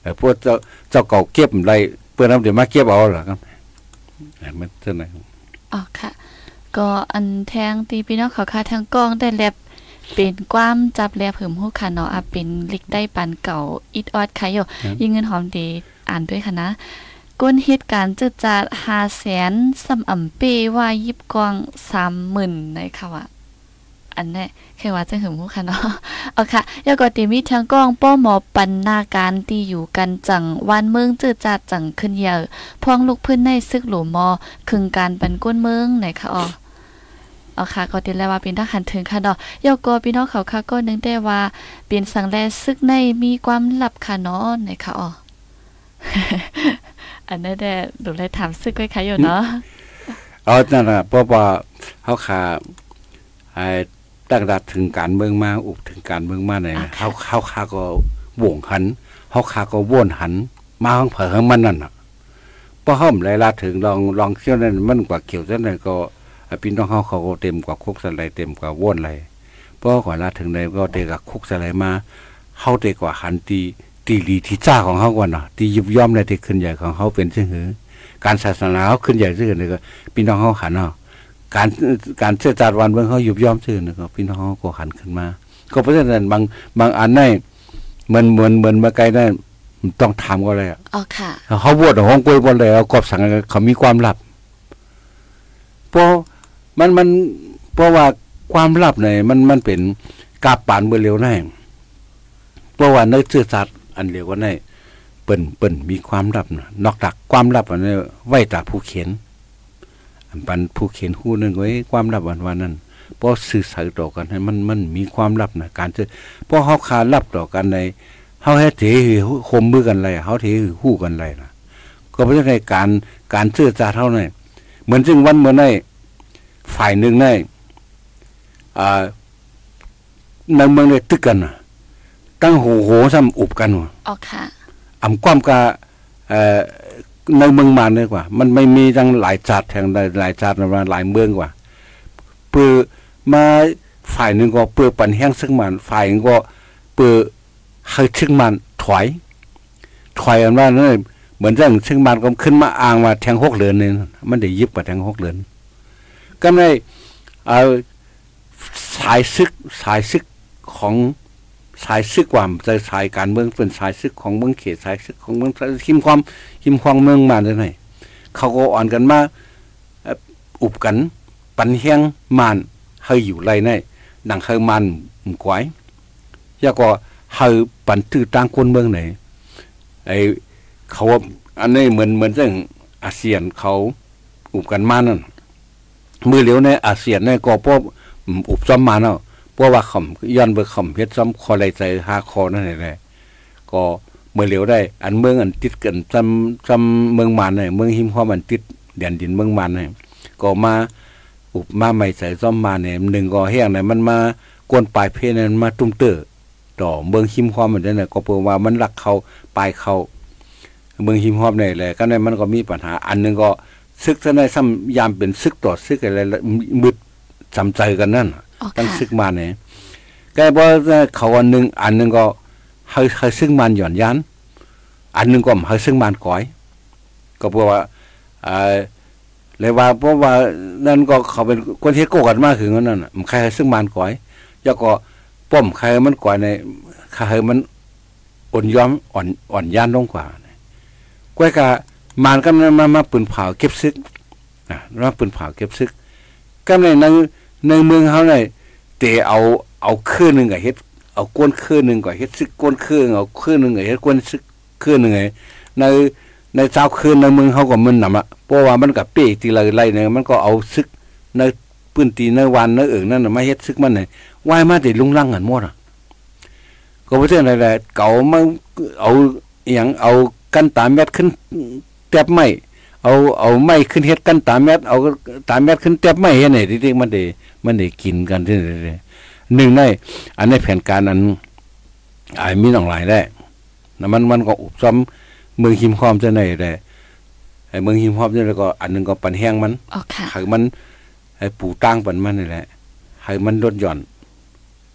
เอพวกเจ้าเจ้าเก่าเก็บไรเพื่อนน้ำเดี๋ยวมาเก็บเอาเหรอครับมันเท่าไหร่อ๋อค่ะ ก็อันแทงตีพี่น้องเขาค่ะทางกล้องได้แลบ เป็นความจับแลบเผิมฮู้ค่ะเนาะอะเป็นลิกได้ปันเก่าอิดออดค่ะโยยิงเงินหอมดีอ่านด้วยค่ะนะก้นเหตุการณ์จืดจาด5แสนสำอ่ำเปว่ายิบกอง30,000ในค่ะว่าอันนี้แค่ว่าจะหึมฮู้ค่ะเนาะเอาค่ะยากอติมีทางกล้องป้อหมอปันนาการที่อยู่กันจังวันเมืองจืดจาดจังขึ้นเยอะพองลูกพื้นในซึกหลูมอคึงการปันก้นเมืองไหนคะอ๋อ เอาค่ะก็ติแล้วว่าเป็นทหารถึงค่ะเนาะยากอพี่น้องเขาค่ะก็นึงได้ว่าเป็นสังแลซึกในมีความลับค่ะเนาะไหนคะอ๋ออันนั้นแหละดูเลยถามซึกไว้ค่ะอยู่เนาะเอานั่นน่ะเพราะว่าเขาขาไอ้ตั้งดัดถึงการเมืองมาอุกถึงการเมืองมาเนี่ยเขาเขาขาก็วงหันเขาขาก็ว่นหัน มาข้างเผอข้างมันนั่นน่ะพอห้อมไรลาถึงลองลองเที่ยวนั่นมันกว่าเกี่ยวนั่นเลยก็ พี่น้องเขาเขาก็เต็มกว่าคุกสไลเต็มกว่าว่นไรเพราะก่อนลาถึงในก็เตะกับคุกสไลมาเขาเตะกว่าหันตีตีลีที่จ้าของเขาก่อนเนาะตียุบย่อมในที่ขึ้นใหญ่ของเขาเป็นซึ่งหือ การศาสนาเขาขึ้นใหญ่ซื่อนี่ก็พี่น้องเขาหันเนาะการการเชื่อจาดวันเมืองเขายุบย่อมซื่อนี่ก็พี่น้องเขาก็หันขึ้นมา ก็เพราะฉะนั้นบางบางอันนี่เหมือนเหมือนเหมือนมาไกลนั่นต้องถามก็เลยอะอ๋อค่ะเขาบวชของกล้วยบนเลยเอากอบสังเขามีความลับเพราะ มันมันเพราะว่าความลับเนี่ยมันมันเป็นกาบปานเบอร์เร็วแน่เพราะว่าในเชื่อสัตว์อันเร็วก็ได้เปิ่นเปิ่นมีความลับนะนอกจากความลับอันนี้ไว้ตาผู้เขียนอันปันผู้เขียนคู่นึงไว้ความลับวันวันนั้นเพราะสื่อสารต่อกันให้มันมันมีความลับนะการเจอเพราะเขาขาลับต่อกันในเขาให้เทคมมือกันไรเขาเทหู้กันไรนะก็เพราะฉะนั้นการการเชื่อจาเท่านั้นเหมือนซึ่งวันเมื่อใน ฝ่ายหนึ่งในอ่าในเมืองในตึกกันน่ะตั้งโหโหซ้ำอุบกันว่ะอ๋อค่ะอ่ำความกะเอ่อในเมืองมานเลยกว่า มันไม่มีทั้งหลายจัดแห่งใดหลายจัดมาหลายเมืองกว่าเปือมาฝ่ายหนึ่งก็เปือปันแห้งซึ่งมัน ฝ่ายหนึ่งก็เปือให้ซึ่งมันถอยถอยอันว่านั่นเหมือนเรื่องซึ่งมันก็ขึ้นมาอ้างมาแทงหกเหรียญนี่มันได้ยิบกว่าแทงหกเหรียญ ก็ในเอาสายซึกสายซึกของสายซึกคว่าจะสายการเมืองเป็นสายซึกของเมืองเขตสายซึกของเมืองคิมความคิมความเมืองมาได้ไหนเขาก็อ่อนกันมาอุบกันปันเฮียงมานให้อยู่ไรในดังให้มันกวยยาก็ให้ปันตื้อตั้งคนเมืองไหนไอเขาว่าอันนี้เหมือนเหมือนเรื่องอาเซียนเขาอุบกันมานั่น มือเหลียวในอาเซียนในก็พวกอุบซ้อมมาเนาะพราะว่าขำย้อนเบอร์ขำเฮ็ดซ้อมคอไรใจหาคอนั่นแหละก็เมื่อเหลียวได้ อันเมืองอันติดกันซ้ำซ้ำเมืองมานเนี่ยเมืองหิมความอันติดแดนดินเมืองมานเนี่ยก็มาอุบมาใหม่ใส่ซ้อมมาเนี่ยหนึ่งก็แห้งเนี่ยมันมากวนปลายเพนั้นมาตุ้มเตอร์ต่อเมืองหิมความเหมือนนั้นน่ะก็เปิดว่ามันหลักเขาปลายเขาเมืองหิมความเนี่ยแหละก็ในมันก็มีปัญหา อันหนึงก็ ซึกซะในซ้ำยามเป็นซึกต่อซึกอะไรละมืดจำใจกันนั่นน่ะอ๋อตั้งค่ะซึกมาเนี่ยแกบอกว่าเขาอันหนึ่งอันหนึ่งก็ให้ให้ซึ่งมันหย่อนยันอันหนึ่งก็ให้ซึ่งมันก้อย ก็เพราะว่าเอ่อเลยว่าเพราะว่านั่นก็เขาเป็นคนที่โกกันมากถึงนั่นน่ะมันใครให้ซึ่งมันก้อยแล้วก็ป้อมใครมันก้อยในใครมันอ่อนยอมอ่อนอ่อนย่านลงกว่าก้อยกะ มานก็มามามาปืนเผาเก็บซึกอะมาปืนเผาเก็บซึกก็ในในในเมืองเขาเนี่ยเตเอาเอาเครื่องหนึ่งกับเฮ็ดเอาก้นเครื่องหนึ่งกับเฮ็ดซึกก้นเครื่องเอาเครื่องหนึ่งกับเฮ็ดก้นซึกเครื่องหนึ่งไงในในเจ้าคืนในเมืองเขาก็มันนำอะเพราะว่ามันกับเป้ตีเลยไล่เนี่ยมันก็เอาซึกในปืนตีในวันในเอิงนั่นน่ะมาเฮ็ดซึกมันเนี่ยว่ายมาแต่ลุงลังกันหมดอะก็บ่ใช่อะไรแหละเก่ามาเอาอหยังเอากันตามแมตขึ้น แตบไม้เอาเอาไม้ขึ้นเฮ็ดกันตามแมตเอาตามแมตขึ้นแตบไม้เฮ็ดไหนที่มันได้มันได้กินกันที่ไหนหนึ่งในอันในแผนการอันไอ้มีน้องหลายได้นะมันมันก็อุบซ้อมเมืองหิมความจะไหนได้ไอ้เมืองหิมความจะไหนก็อันหนึงก็ปันแห้งมันอ๋อค่ะให้มันไอ้ปูตั้งปันมันนี่แหละให้มันลดหย่อน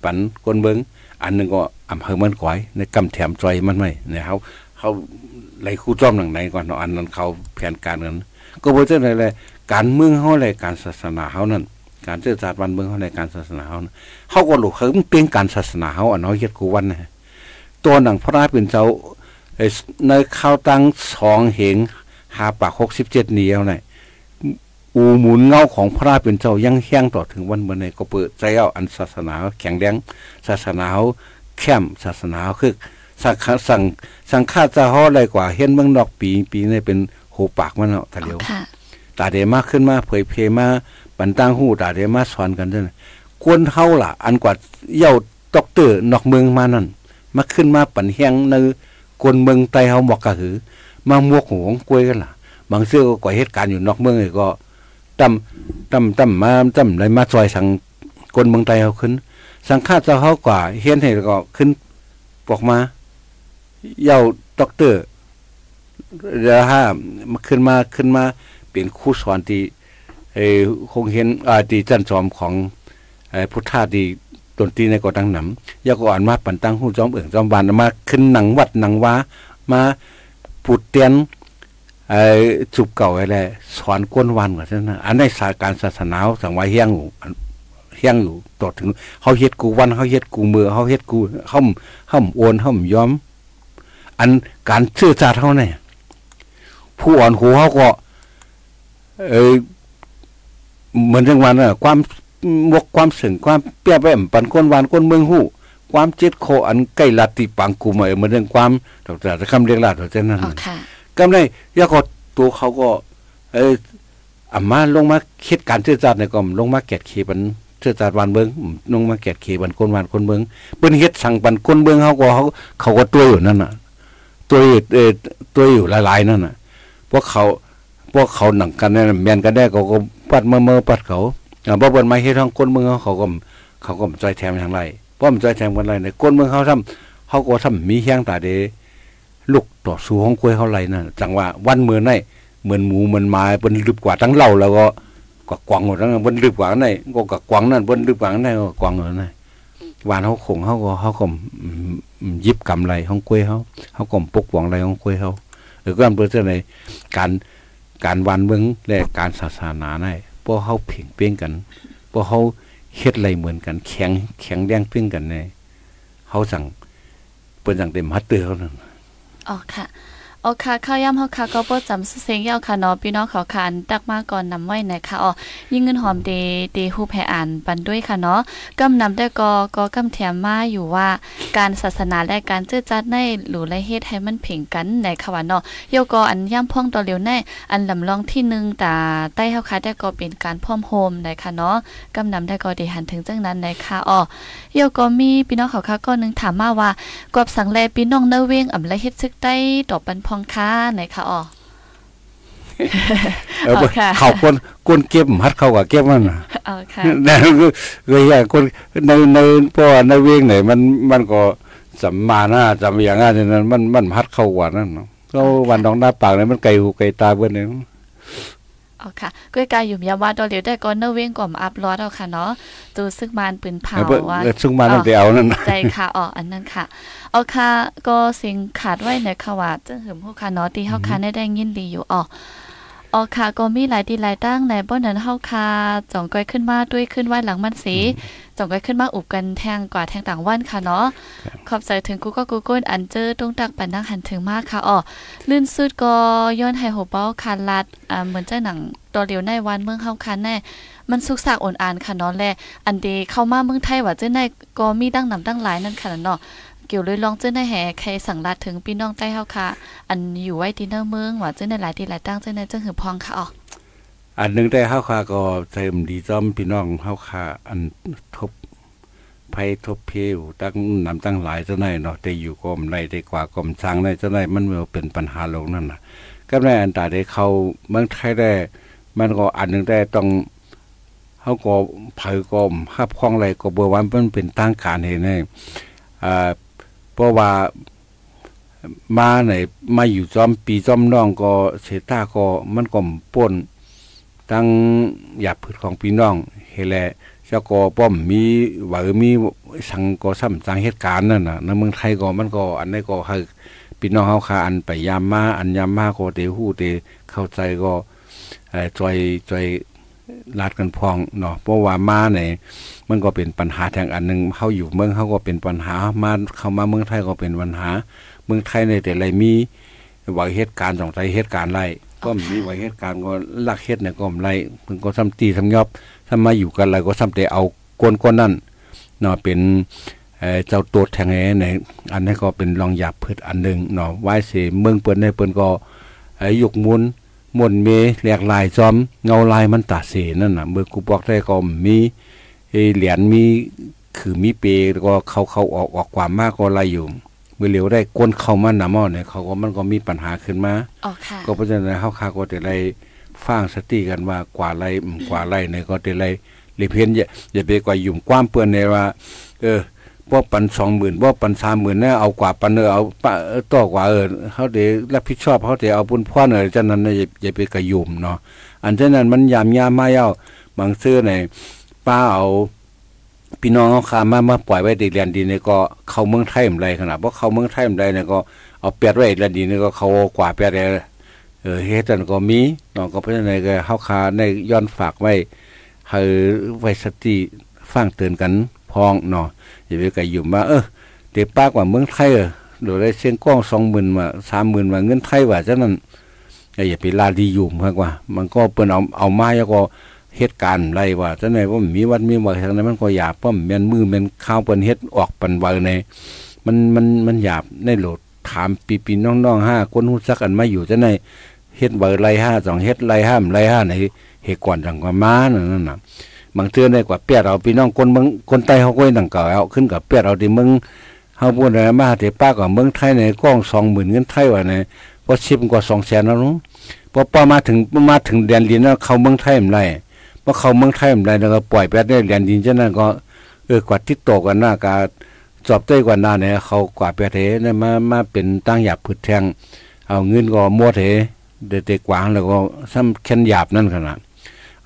ปันคนเบิงอันหนึงก็อำเภอมันก้อยในกำแถมจอยมันไม่เนี่ยเขาเขา ไหลคู่จ้อมหนังไหนก่อนเนาะอันนั้นเขาแผนการนั้นก็บ่เจอไหนเลยการเมืองเฮาเลยการศาสนาเฮานั่นการเจอศาสตร์วันเมืองเฮาในการศาสนาเฮาเฮาก็รู้เฮิมเป็นการศาสนาเฮาอันเฮาเฮ็ดกูวันนะตัวหนังพระราเป็นเจ้าในข้าวตั้งสองเหงหาปาก67เหนียวน่ะอูหมุนเงาของพระราเป็นเจ้ายังแห้งต่อถึงวันเมื่อในก็เปิดใจเอาอันศาสนาแข็งแรงศาสนาเขาเข้มศาสนาคือ สังสั่งสังฆาจะห่ออะไรกว่า เห็นเมืองนอกปีปีนี้เป็นหูปากมันเนาะตะเลียวตาเดมาขึ้นมาเผยเพมาปันตั้งหูตาเดมาสอนกันเด้อควรเฮาล่ะ อันกว่าเย้าตอกเตอร์นอกเมืองมานั่นมาขึ้นมาปันแห้งในกวนเมืองไตเฮาบอกกะหือ มามวกหงกล้วยกันล่ะ บางเสื้อก็ก่อเหตุการณ์อยู่นอกเมืองก็ตำตำตำมาตำในมาซอยสังกวนเมืองไตเฮาขึ้น สังฆาจะเฮากว่าเฮียนให้ก็ขึ้นบอกมา เย้าด็อกเตอร์เดี๋ยวห้ามาขึ้นมาขึ้นมาเป็นครูสอนที่เอคงเห็นอาที่จันจอมของอพุทธาที่ดนตรีในกอตังหนำยาก็อ่านมาปันตั้งหู้จอมเอิ่งจอมบานมาขึ้นหนังวัดหนังว้ามาปูดเตียนไอ้จุบเก่าอะไรสอนก้นวันกว่านั้นนะอันในสาการศาสนาสังวาเฮียงอยู่เฮียงอยู่ต่อถึงเขาเฮ็ดกูวันเขาเฮ็ดกูมือเขาเฮ็ดกูห่อมห่อมโอนห่อมย้อม อันการเชื่อจาเท่าเนี่ยผู้อ่อนหูเขาก็ เออเหมือนจังวันน่ะความมกความสึงความเปียบแอมปันก้นวานก้นเมืองหู้ความเจ็ดโคอันใกล้ลาติปังกูมาเหมือนเรื่องความดอกแต่คำเรียกลาดเท่านั้นก็ได้ยากตัวเขาก็ เอออามาลงมาคิดการเชื่อจัดในก็ลงมาแกะเขบันเชื่อจัดวันเบิงลงมาแกะเขบันก้นวานก้นเบิงเปิ้นเฮ็ดสั่งปันก้นเบิงเขาก็เขาเขาก็ตัวอยู่นั่นน่ะ ตัวอยู่เอตัวอยู่หลายๆนั่นน่ะพวกเขาพวกเขาหนังกันเนี่ยแมนกันได้เขาก็ปัดเมื่อเมื่อปัดเขาอ่าบ่เปิ้นมาเฮ็ดทางก้นเมืองเขาก็เขาก็ใจแถมทางไรเพราะมันใจแถมกันไรในก้นเมืองเขาทำเขาก็ทำมีเฮียงตาเดลูกต่อสู้ของกล้วยเขาไรนั่นจังว่าวันเมื่อไนเหมือนหมูเหมือนไม้เปิ้นลึกกว่าทั้งเหล่าแล้วก็ก็กวางหมดทั้งเปิ้นลึกกว่าไหนก็กกวางนั่นเปิ้นลึกกว่าไหนก็กวางนั่นวานเขาคงเขาก็เขาก็ ยิบกำไรของกล้วยเขาเขาก็ปกป้องไรของกล้วยเขาหรือก็เพื่อในการการวันเมืองและการศาสนาในพวกเขาเพ่งเป้งกันพวกเขาเฮ็ดอะไรเหมือนกัน แข็งแข็งแดงเป้งกันในเขาสั่งเปิ้นสั่งเต็มฮัตเตอร์เขานั่นอ๋อค่ะ โอค่ะข้าวย่ำเฮาค่ะก็บ่จำเสียงยาวค่ะเนาะพี่น้องเขาคันตักมาก่อนนำไว้นะคะอ๋อยิ่งเงินหอมเดเดฮู้ให้อ่านปันด้วยค่ะเนาะกำนำได้ก็ก็กำแถมมาอยู่ว่าการศาสนาและการเจื้อจัดในหรือและเฮ็ดให้มันเพ่งกันในค่ะว่าเนาะโยก็อันย่ำพ่องต่อเร็วในอันลำลองที่1ตาใต้เฮาค่ะได้ก็เป็นการพร้อมโฮมนะคะเนาะกำนำได้ก็ได้หันถึงจังนั้นนะคะอ๋อโยก็มีพี่น้องเขาค่ะก็นึงถามมาว่ากอบสังแลพี่น้องเนเวงอำละเฮ็ดซึกได้ตอบปันพองค่ะไหนคะอ๋อเขาคนคนเก็บมัดเขาก็เก็บมันอ๋อค่ะนั่นก็เลยอย่างคนในในเพราะในเวงไหนมันมันก็สัมมานะจำอย่างนั้นมันมันมัดเข้ากว่านั่นก็วันดองหน้าปากนั้นมันไกลหูไกลตาเบิ่นเองอ๋อ ค่ะก้วยกายอยู่ยาว่าดอเหลียวได้ก่อนเนเว้งก่อมอัพลอดเอาค่ะเนาะตูซึกมานปืนเผาว่าซึกมานนั่นเอานั่นใจค่ะอ๋ออันนั้นค่ะเอาค่ะก็สิ่งขาดไว้ในค่ะว่าจะหึมฮู้ค่ะเนาะที่เฮาค่ะได้ได้ยินดีอยู่อ๋อ อ๋อค่ะก็มีหลายดีหลายตั้งในบ่นั้นเฮาค่ะจ่องก้อยขึ้นมาด้วยขึ้นไว้หลังมันสีจ่องก้อยขึ้นมาอุบกันแทงกว่าแทงต่างวันค่ะเนาะขอบใจถึงกูก็กูก้นอันเจอตรงตักปันนังหันถึงมากค่ะอ๋อลื่นสุดก็ย้อนให้หัวเป้าคันลัดอ่าเหมือนเจ้าหนังตัวเดียวในวันเมืองเฮาคันแน่มันสุกสากอ่อนอานค่ะเนาะแลอันเดเข้ามาเมืองไทยว่าเจ้าในก็มีดังนำดังหลายนั่นค่ะเนาะ เกี่ยวเลยลองเจ้าในแห่ใครสั่งลาดถึงพี่น้องใต้เฮาค่ะ อันอยู่ไว้ที่เนอเมืองว่าเจ้าในหลายที่หลายตั้งเจ้าในเจ้าหือพองค่ะอ๋ออันนึงได้เฮาค่ะก็เติมดีจอมพี่น้องเฮาค่ะอันทบภัยทบเพวตั้งนำตั้งหลายเจ้าในเนาะแต่อยู่กรมในได้กว่ากรมช้างในเจ้าในมันเป็นปัญหาลงนั่นน่ะก็ในอันตาได้เข้าเมืองไทยได้ มันก็อันนึงได้ต้องเฮาก็เผยกรมฮับคล้องไรก็บ่ว่ามันเป็นตั้งการเห็นให้อ่า เพราะว่ามาไหนมาอยู่จอมปีจอมน้องก็เสตาก็มันก็ป่นตั้งหยาบพืชของพี่น้องเฮแลเจ้าก็ป้อมมีว่ามีสังก็ซ้ำสังเหตุการณ์นั่นน่ะในเมืองไทยก็มันก็อันนี้ก็คือพี่น้องเฮาคาอันไปยามมาอันยามมาก็เตฮู้เตเข้าใจก็จอยจอย ลาดกันพองเนาะเพราะว่ามาเนี่ยมันก็เป็นปัญหาทางอันหนึงเฮาอยู่เมืองเฮาก็เป็นปัญหามาเข้ามาเมืองไทยก็เป็นปัญหา เมืองไทยในแต่ไรมีว่าเหตุการณ์สองใจเหตุการณ์ไรก็มีว่าเหตุการณ์ก็ลักเฮ็ดเนี่ยก็ไรเพิ่นก็ซ้ำตีซ้ำยอบถ้ามาอยู่กันอะไรก็ซ้ำแต่เอากวนก้นนั่นเนาะเป็นเจ้าตัวแทงแหนอันนี้ก็เป็นรองหยาบพืชอันหนึ่งเนาะไว้เสเมืองเปิ้นได้เปิ้นก็เอ่อยกมุน มวนเมแหลกลายจอม เงาลายมันตาเสนั่นน่ะเมื่อกูบอกได้ก็มีเอ่อเหรียญมีคือมีเปก็เข้าเข้าออกออกกว่ามากก็ไรอยู่เมื่อเหลียวได้ก้นเข้ามาหนาหม้อเนี่ยเขาก็มันก็มีปัญหาขึ้นมาอ๋อค่ะก็เพราะฉะนั้นเฮาคาก็จะได้ฟังสติกันว่ากว่าไรอืมกว่าไรเนี่ยก็จะได้เลยเพี้ยนอย่าอย่าไปกว่ายุ่มความเปื้อนในว่า เออ บ่าปัน20,000บ่นว่าปัน30,000นะเอากว่าปันเออเอาปะต่อกว่าเออเฮาได้รับผิดชอบเฮาได้เอาบุญพรเออจังนั้นน่ยอย่าไปกระยุ่มเนาะอันฉะนั้นมันยามยามมาเย้าบางซื่อในป้าเอาพี่น้องเขาขามามาปล่อยไว้ติดแดนดินเนี่ยก็เข้าเมืองไทยมไรขนาดเพราะเข้าเมืองไทยมไรเนี่ยก็เอาเปียดไว้แดนดินเนี่ยก็เขากว่าเปียดเลยเออเฮ็ดันก็มีน้องก็เพราะฉะนั้นก็เฮาคาในย้อนฝากไว้ให้ไว้สติฟังเตือนกัน พองเนาะอย่าไปไกอยู่มาเออเดี๋ยวปากว่าเมืองไทยเออโดยได้เสียงกล้อง20,000ว่นมา30,000ว่นมาเงินไทยว่าจังนั้นอย่าไปลาดีอยู่มากกว่า มันก็เปิ้นเอาเอามาแล้วก็เหตุการณ์ไรว่าจังไดว่ามีวัดมีว่าทางนั้นมันก็หยาบเพราะม่นมือม่นข้าวเปิ้นเฮ็ดออกปันไว้ในมันมันมันหยาบในโหลดถามปีๆน้องๆห้าคนฮู้จักกันมาอยู่จังไดเฮ็ดไว้ไรห้าสองเฮ็ดไรห้ามไรห้าไหนเหตุก่อนจังกว่ามานั่นนั่นน่ะ บางเทื่อได้กว่าเปียดเอาพี่น้องคนเมืองคนใต้เฮาก็ดังเก่าเอาขึ้นกับเปียดเอาที่เมืองเฮาพูดอะไรมาที่ป้ากับเมืองไทยในกล้อง20,000เงินไทยว่าในพอชิมกว่า200,000แล้วนู้พอป้ามาถึงมาถึงแดนดินแล้วเขาเมืองไทยมันไรพอเขาเมืองไทยมันไรแล้วก็ปล่อยไปได้เหรียญดินฉะนั้นก็เออกว่าที่ตกกันหน้ากาจอบเต้กว่านาเนี่ยเขากว่าไปเทเนี่ยมามาเป็นตั้งหยาบผืดแทงเอาเงินก็มัวเทเดเตกวางแล้วก็ซ้ำแค้นหยาบนั่นขนาด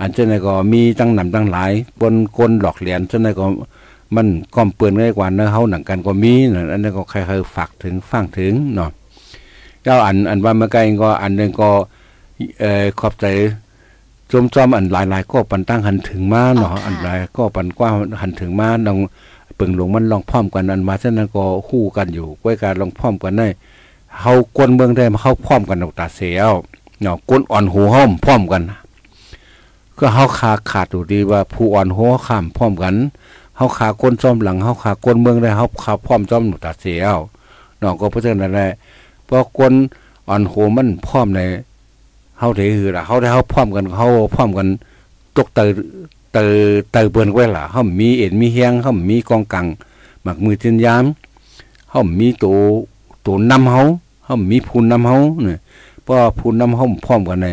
อันเจ้าไหนก็มีตั้งนำตั้งหลายบนกลหลอกเหรียญเจ้าไหนก็มันก้อมเปือนง่ายกว่าเนื้อเฮาหนังกันก็มีนั่นอันนั้นก็ใครๆฝากถึงฟังถึงเนาะเจ้าอันอันว่าเมื่อไกลก็อันหนึงก็เอ่อขอบใจจมจอมอันหลายๆก็ปันตั้งหันถึงมาเนาะอ๋อค่ะอันหลายก็ปันกว้างหันถึงมาลองเปิงหลงมันลองพร้อมกันอันมาฉะนั้นก็คู่กันอยู่ก้วยการลองพร้อมกันได้เฮากวนเมืองได้มาเฮาพร้อมกันออกตาเสียวเนาะกวนอ่อนหูห้อมพร้อมกัน ก็เฮาคาขาดอยู่ดีว่าผู้อ่อนหัวข้ามพร้อมกันเฮาขาก้นจอมหลังเฮาขากวนเมืองได้เฮาขาพร้อมจอมหนุตาเสียวเนาะก็เพราะฉะนั้นแหละเพราะกวนอ่อนหูมันพร้อมในเฮาได้คือล่ะเฮาได้เฮาพร้อมกันเฮาพร้อมกันตกเตอเตอเตอเปิ้นไว้ล่ะเฮามีเอ็นมีเฮียงเฮามีกองกังหมักมือจินยามเฮามีตัวตัวนำเฮาเฮามีผู้นำเฮาเนี่ยเพราะผู้นำเฮาพร้อมกันใน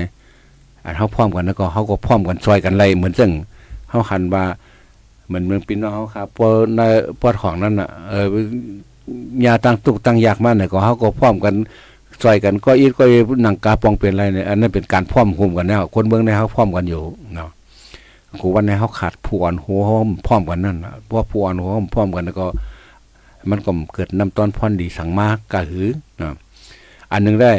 อันเฮาพร้อมกันแล้วก็เฮาก็พร้อมกันช่วยกันไล่เหมือนจังเฮาหันว่าเหมือนเมืองพี่น้องเฮาครับพอในพอของนั้นน่ะเออยาตั้งตุกตั้งยากมาเนี่ยก็เฮาก็พร้อมกันซอยกันก็อีดก็อีหนังกาปองเป็นอะไรเนี่ยอันนั้นเป็นการพร้อมคุมกันแล้วคนเมืองในเขาพร้อมกันอยู่เนาะกูวันในเขาขาดผู้อ่อนหัวเขาพร้อมกันนั่นเพราะผู้อ่อนหัวเขาพร้อมกันแล้วก็ มันก็เกิดน้ำต้นพรดีสังมากกะหือนะอันหนึงได้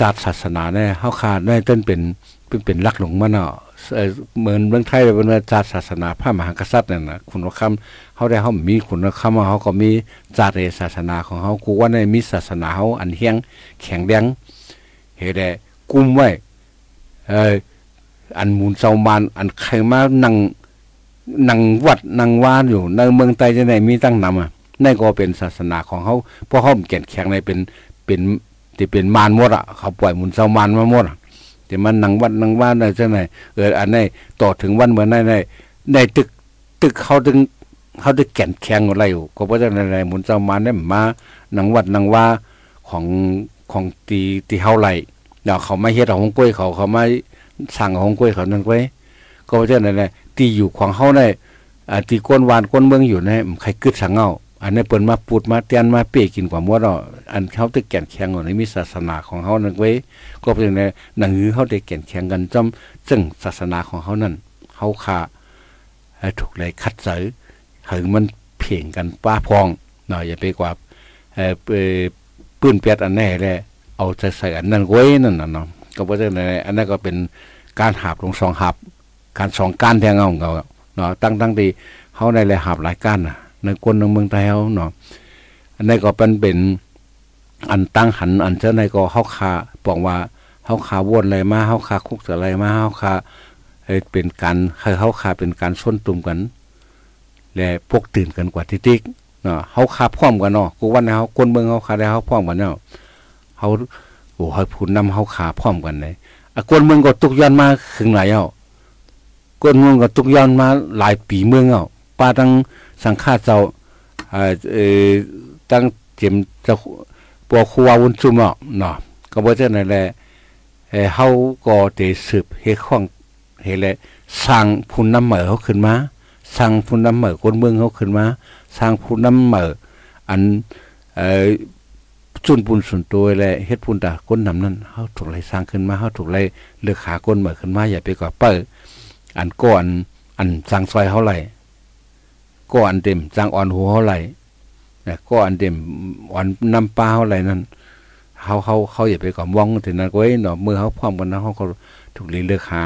จาตศาสนาเนี่ยเขาขาดได้ต้นเป็น เป็นเป็นลักหลงมาเนาะเออเหมือนเมืองไทยเป็นว่าจาตศาสนาพระมหากษัตริย์นั่นนะคุณคำเขาได้เขามีคุณคำเขาก็มีจาตศาสนาของเขากูว่าในมีศาสนาเขาอันเฮียงแข็งแดงเฮดได้กุมไว้เอออันมูลเซามานอันใครมานั่งนั่งวัดนั่งวานอยู่ในเมืองไทยจะไหนมีตั้งนำอะนั่นก็เป็นศาสนาของเขาเพราะเขาแก่นแข็งในเป็นเป็นที่เป็นมารมดอะเขาปล่อยมูลเซามานมาหมดอะ แต่มันหนังวัดนั่งว่านได้จังไหนเอออันนี้ต่อถึงวันเหมือนในในในตึกตึกเขาถึงเขาได้แก่นแข็งอะไรอยู่ก็เพราะฉะนั้นในมูลเซามานได้มาหนังวัดหนังว่าของของตีตีเฮาไหลเดี๋ยวเขาไม่เฮ็ดเอาของกล้วยเขาเขาไม่สั่งของกล้วยเขานั่นไว้ก็เพราะฉะนั้นแหละตีอยู่ของเฮาได้อ่าตีก้นวานก้นเมืองอยู่ในใครกึดสังเงา อันนี้เปิ้นมาปูดมาเตียนมาเป้กินกว่าหมดเนาะอันเขาตึกแก่นแข็งในมีศาสนาของเฮานั่นไว้ก็เพราะฉะนั้นหนังหือเฮาได้แก่นแข็งกันจอมซึ่งศาสนาของเฮานั่นเฮาขาถูกเลยคัดเสยหึงมันเพ่งกันป้าพองเนาะอย่าไปกว่าเออเอ่อปึปืนเปียดอันแน่แหละเอาใจใส่อันนั้นไว้นั่นน่ะเนาะก็บ่ได้ไหนอันนั้นก็เป็นการหาบลงสองหาบการสองการแทงเอาของเขาเนาะตั้งตั้งที่เฮาได้เลยหาบหลายการน่ะ ในคนในเมืองไทยเฮาเนาะอันนี้ก็เป็นเป็นอันตั้งหันอันเจ้าในก็เฮาคาบอกว่าเฮาคาวนอะไรมาเฮาคาคุกอะไรมาเฮาคาเป็นการเฮาคาเป็นการส้นตุ่มกัน และพวกตื่นกันกว่าที่ติ๊กเนาะเฮาคาพร้อมกันเนาะกูว่าเฮาคนเมืองเฮาคาได้เฮาพร้อมกันเนาะเฮาโอ้เฮาพูดนำเฮาคาพร้อมกันเลยอะคนเมืองก็ตุกย้อนมาถึงไหลเอ้าคนเมืองก็ตุกย้อนมาหลายปีเมืองเอ้า ป้าตั้งสังฆาเจ้าเอ่อตั้งเจียมเจ้าปอครัววุนซุ่มเนาะเนาะก็บ่จังได๋แหละเอเฮาก็ได้สืบเฮ็ดของเฮ็ดแหละสร้างผู้นำเหมอเฮาขึ้นมาสร้างผู้นำเหมอคนเมืองเฮาขึ้นมาสร้างผู้นำเหมออันเอ่อจุนปุ่นสุนตัวแหละเฮ็ดปุ่นตาคนนำนั้นเฮาถูกไล่สร้างขึ้นมาเฮาถูกไล่เลือกหาคนเหมอขึ้นมาอย่าไปก่อเปิ้อันก่อนอันสร้างซอยเฮาไหล ก็อันเต็มสร้างอ่อนหัวเฮาไหลก็อันเต็มอ่อนนำปลาเฮาไหลนั่นเฮาเฮาเขาอย่าไปก่อมองถึงนั้นไว้เนาะมือเฮาพร้อมกันนะเฮาก็ถูกเลือกหา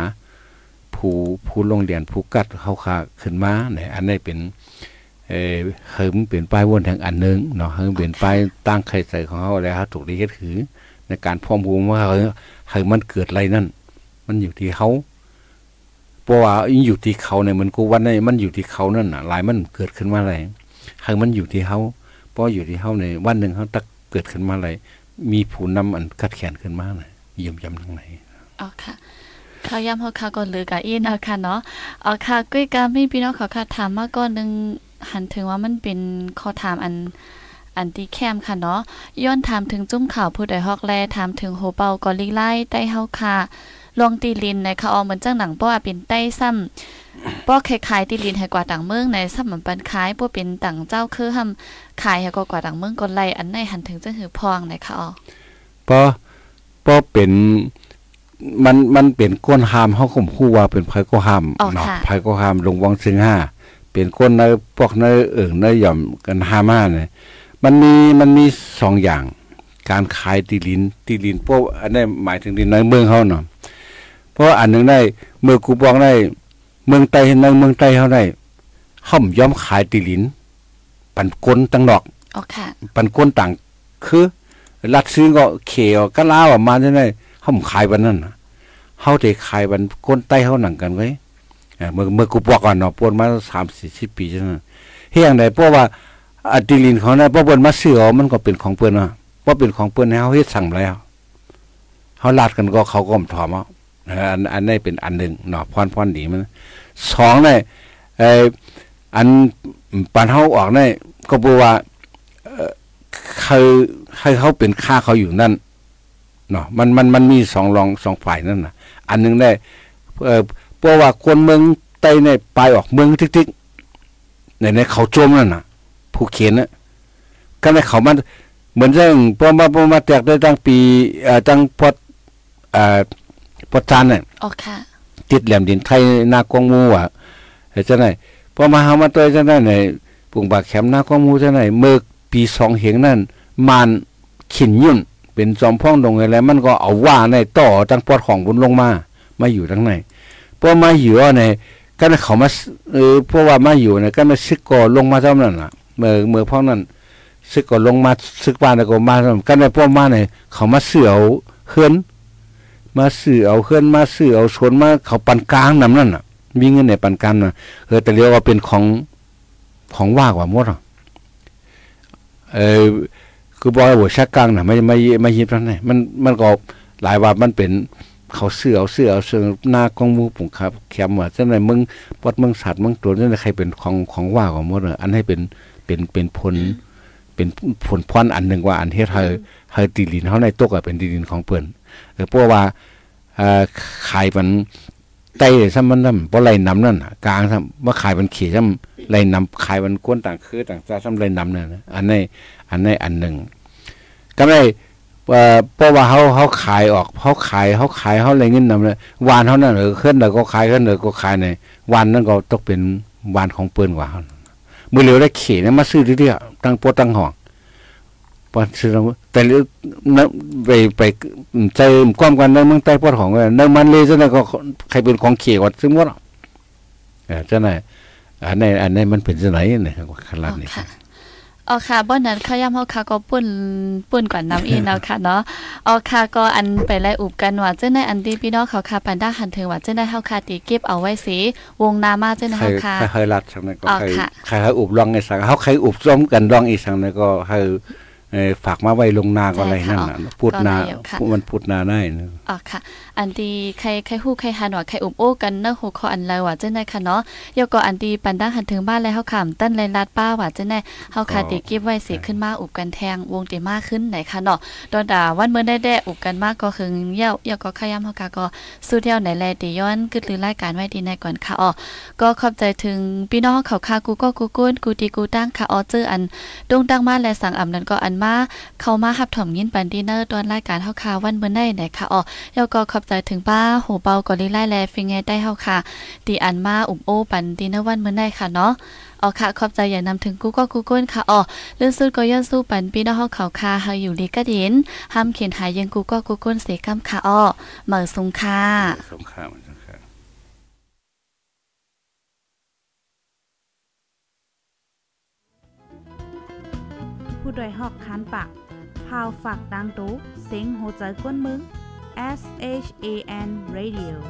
ผู้ผู้โรงเรียนผู้กัดเขาคาขึ้นมาเนี่ยอันนี้เป็นเออเฮิมเปลี่ยนป้ายวนทางอันหนึงเนาะเฮิมเปลี่ยนป้ายตั้งไข่ใส่ของเขาแล้วถูกดีเฮ็ดถือในการพร้อมภูมิว่าเฮ้ยมมันเกิดอะไรนั่น มันอยู่ที่เขา ราะว่าอยู่ที่เขาเนี่ยมันกูวันนี้มันอยู่ที่เขานั่นน่ะหลายมันเกิดขึ้นมาอะไรเฮิมมันอยู่ที่เขาเพราะอยู่ที่เขาในวันหนึ่งเขาตักเกิดขึ้นมาอะไรมีผู้นำอันกัดแขนขึ้นมาน่ะเยี่ยมยำทางไหนอ๋อค่ะข้าวยำเฮาค่ะก่อนเลยกะอีนเอาค่ะเนาะเอาค่ะกุ้ยกามีพี่น้องเขาค่ะถามมาก่อนนึงหันถึงว่ามันเป็นข้อถามอันอันที่แคมค่ะเนาะย้อนถามถึงจุ้มข่าวผู้ใดฮอกแลถามถึงโหเปากอลิไล่ใต้เฮาค่ะ ลองตีลินในค่ะออเหมือนจังหนังป้อเป็นใต้ซ้ำป้อคล้ายๆตีลินให้กว่าต่างเมืองในซ้ำเหมือนปันคล้ายป้อเป็นต่างเจ้าคือหำขายให้กว่าต่างเมืองกนไล่อันในหันถึงจังหือพองในค่ะออเพราะเพราะเป็นมันมันเป็นก้นหามเฮาข่มคู่ว่าเป็นไผก็หามเนาะไผก็หามลงวังซึ่งห้าเป็นก้นในพวกในเอิงในหย่อมกันหามาเนี่ยมันมีมันมีสองอย่าง การขายตีลินตีลินพวกอันนี้หมายถึงดินในเมืองเฮาเนาะ เพราะอันนึงได้เมื่อกูบอกได้ เมืองใต้ในเมืองใต้เฮาได้ห่อมยอมขายตีลิน ปันก้นตั้งดอกอ๋อค่ะ ปันก้นต่างคือรัดซื้อก็เขียวก็ลาวออกมาได้ไดเฮาขายบันนั้นเฮาได้ขายบันก้นใต้เฮาหนังกันไว้เมื่อเมื่อกูบอกก่อนเนาะปวนมา3 40ปีจังนั้นเฮียงใดเพราะว่าอติลินเขานะเพราะเปิ้นมาซื้อเอามันก็เป็นของเปิ้นอะเพราะเป็นของเปิ้นให้เฮาเฮ็ดสั่งแล้วเฮาลาดกันก็เขาก็ถอมเอา อันอันนี้เป็นอันหนึ่งเนาะพรพรดีมันสองเนี่ยเอออันปันเฮาออกเนี่ยก็บอกว่าเขาให้เขาเป็นค่าเขาอยู่นั่นเนาะมันมันมันมีสองรองสองฝ่ายนั่นน่ะอันนึงได้เออเพราะว่าคนเมืองใต้ในปลายออกเมืองทิกๆในในเขาโจมนั่นน่ะ ผู้เขียนน่ะก็ในเขามันเหมือนเรื่องพอมาพอมาแตกได้ตั้งปีเอ่อตั้งพอดเอ่อ พอดจานน่ะอ๋อค่ะติดแหลมดินไทยนากองมูอะเฮ็ดจังได๋พอมาหามาตัวจังได๋ในปุ่งบากแขมนากองมูจังได๋เมื่อปี2เหงนั้นมานขินยุ่นเป็นจอมพ่องลงอะไรมันก็เอาว่าในต่อตั้งปอดของบุญลงมา มาอยู่ทั้งในพอมาอยู่ในก็เขามาเออเพราะว่ามาอยู่เนี่ยก็มาซึกก่อลงมาเท่านั้นน่ะเมื่อเมื่อพ่อนั้นซึกก่อลงมาซึกบ้านแล้วก็มาก็ในพวกมาเนี่ยเขามาเสือเอาเฮือน มาซื้อเอาเฮือนมาซื้อเอาชนมาเขาปันกลางนำนั่นน่ะ มีเงินในปันกลางน่ะเออแต่เรียกว่าเป็นของของว่ากว่ามดอะเออคือบอกว่าหัวชักกลางน่ะไม่ไม่ไม่ยิบนั่นไงมันมันก็หลายว่ามันเป็นเขาเสื้อเอาเสื้อเอาเสื้อหน้ากองมูปุ่งครับแคมว่าจังไดมึงปอดมึงสัตว์มึงตัวนั่นใครเป็นของของว่าของมดอันให้เป็นเป็นเป็นผลเป็นผลพรอันหนึ่งว่าอันเฮ็ดให้ให้ตีลินเฮาในตกอะเป็นตีลินของเปิ้น เออเพราะว่าเอ่อขายมันไต้ซ้ำมันซ้ำบ่ไหลน้ำนั่นกลางซ้ำว่าขายมันเขีซ้ำไหลน้ำขายมันก้นต่างคือต่างซาซ้ำไหลน้ำนั่นอันนี้อันนี้อันหนึ่งก็ไม่เพราะว่าเขาเขาขายออกเขาขายเขาขายเขาอะไรเงินนำเลยวานเขานั่นเออขึ้นแล้วก็ขายขึ้นแล้วก็ขายในวันนั้นก็ต้องเป็นวานของเปิ้นกว่ามือเหลียวได้เขนะมาซื้อทีเดียวตั้งโปตั้งห้อง ปอนซื้อแต่เรื่องไปไปเจอความกันในเมืองใต้ปอดของเนมันเลยซะนะก็ใครเป็นของเขียวซึ่งหมดอ่าจังไหนอันไหนอันไหนมันเป็นจังไหนเนี่ยขนาดนี้ค่ะอ๋อค่ะบ่นั้นเขาย่ำเฮาค่ะก็ป่นป่นกว่าน้ำอีเนาะค่ะเนาะอ๋อค่ะก็อันไปไล่อุบกันว่าจังได๋อันที่พี่น้องเขาค่ะปันดาหันถึงว่าจังได๋เฮาค่ะติเก็บเอาไว้สิวงนามาจังได๋ใครเฮาค่ะใครเคยรัดสังนั้นก็อ๋อใครค่ะใครให้อุบลองไอ้สังเขาใครอุบซ้อมกันลองอีสังนั้นก็ให้เอ่อ ฝากมาไว้ลงนาก็อะไรนั่นน่ะพูดนามันพูดนาได้นะอ๋อค่ะ อันที่ใครใครฮู้ใครหันว่าใครอุบโอ้กันเนาะหัวข้ออันไรว่าจังได๋ค่ะเนาะยกก็อันที่ปันดาหันถึงบ้านแล้วเฮาค่ะตั้นไรลาดป้าว่าจังได๋เฮาค่ะติเก็บไว้สิขึ้นมาอุบกันแทงวงติมากขึ้นไหนค่ะเนาะดอนดาวันเมื่อได้แด้อุบกันมากก็คือเยี่ยวยก็ขยำเฮาค่ะก็สู้เที่ยวไหนแลติย้อนกึดหรือรายการไว้ดีในก่อนค่ะอ๋อก็ขอบใจถึงพี่น้องเขาค่ะกูก็กูก้นกูตีกูตั้งค่ะอ๋อเจออันดงดังมาและสั่งอำนั้นก็อันมาเข้ามาหับถ่อมยินปันดีเนอร์ตอนรายการเฮาค่ะวันเมื่อได้ไหนค่ะอ๋อยก็ขอบใจถึงป้าโหเบาก็ลิไล่แลฟิงไงได้เฮาค่ะตีอันมาอุบโอปันดีเนอร์วันเมื่อได้ค่ะเนาะอ๋อค่ะ ขอบใจอย่านำถึงกูก็กูก้นค่ะอ๋อเรื่องสุดก็ย้อนสู้ปันพี่น้องเฮาเขาค่ะเฮาอยู่ลีกะดินห้ามเขียนหายยังกูก็กูก้นเสกำค่ะอ๋อเหมอสุงค่ะสงครามสงครามผู้ดยหอกคันปากพาวฝากดังตู้เซ็งโหใจกวนมึง S H A N Radio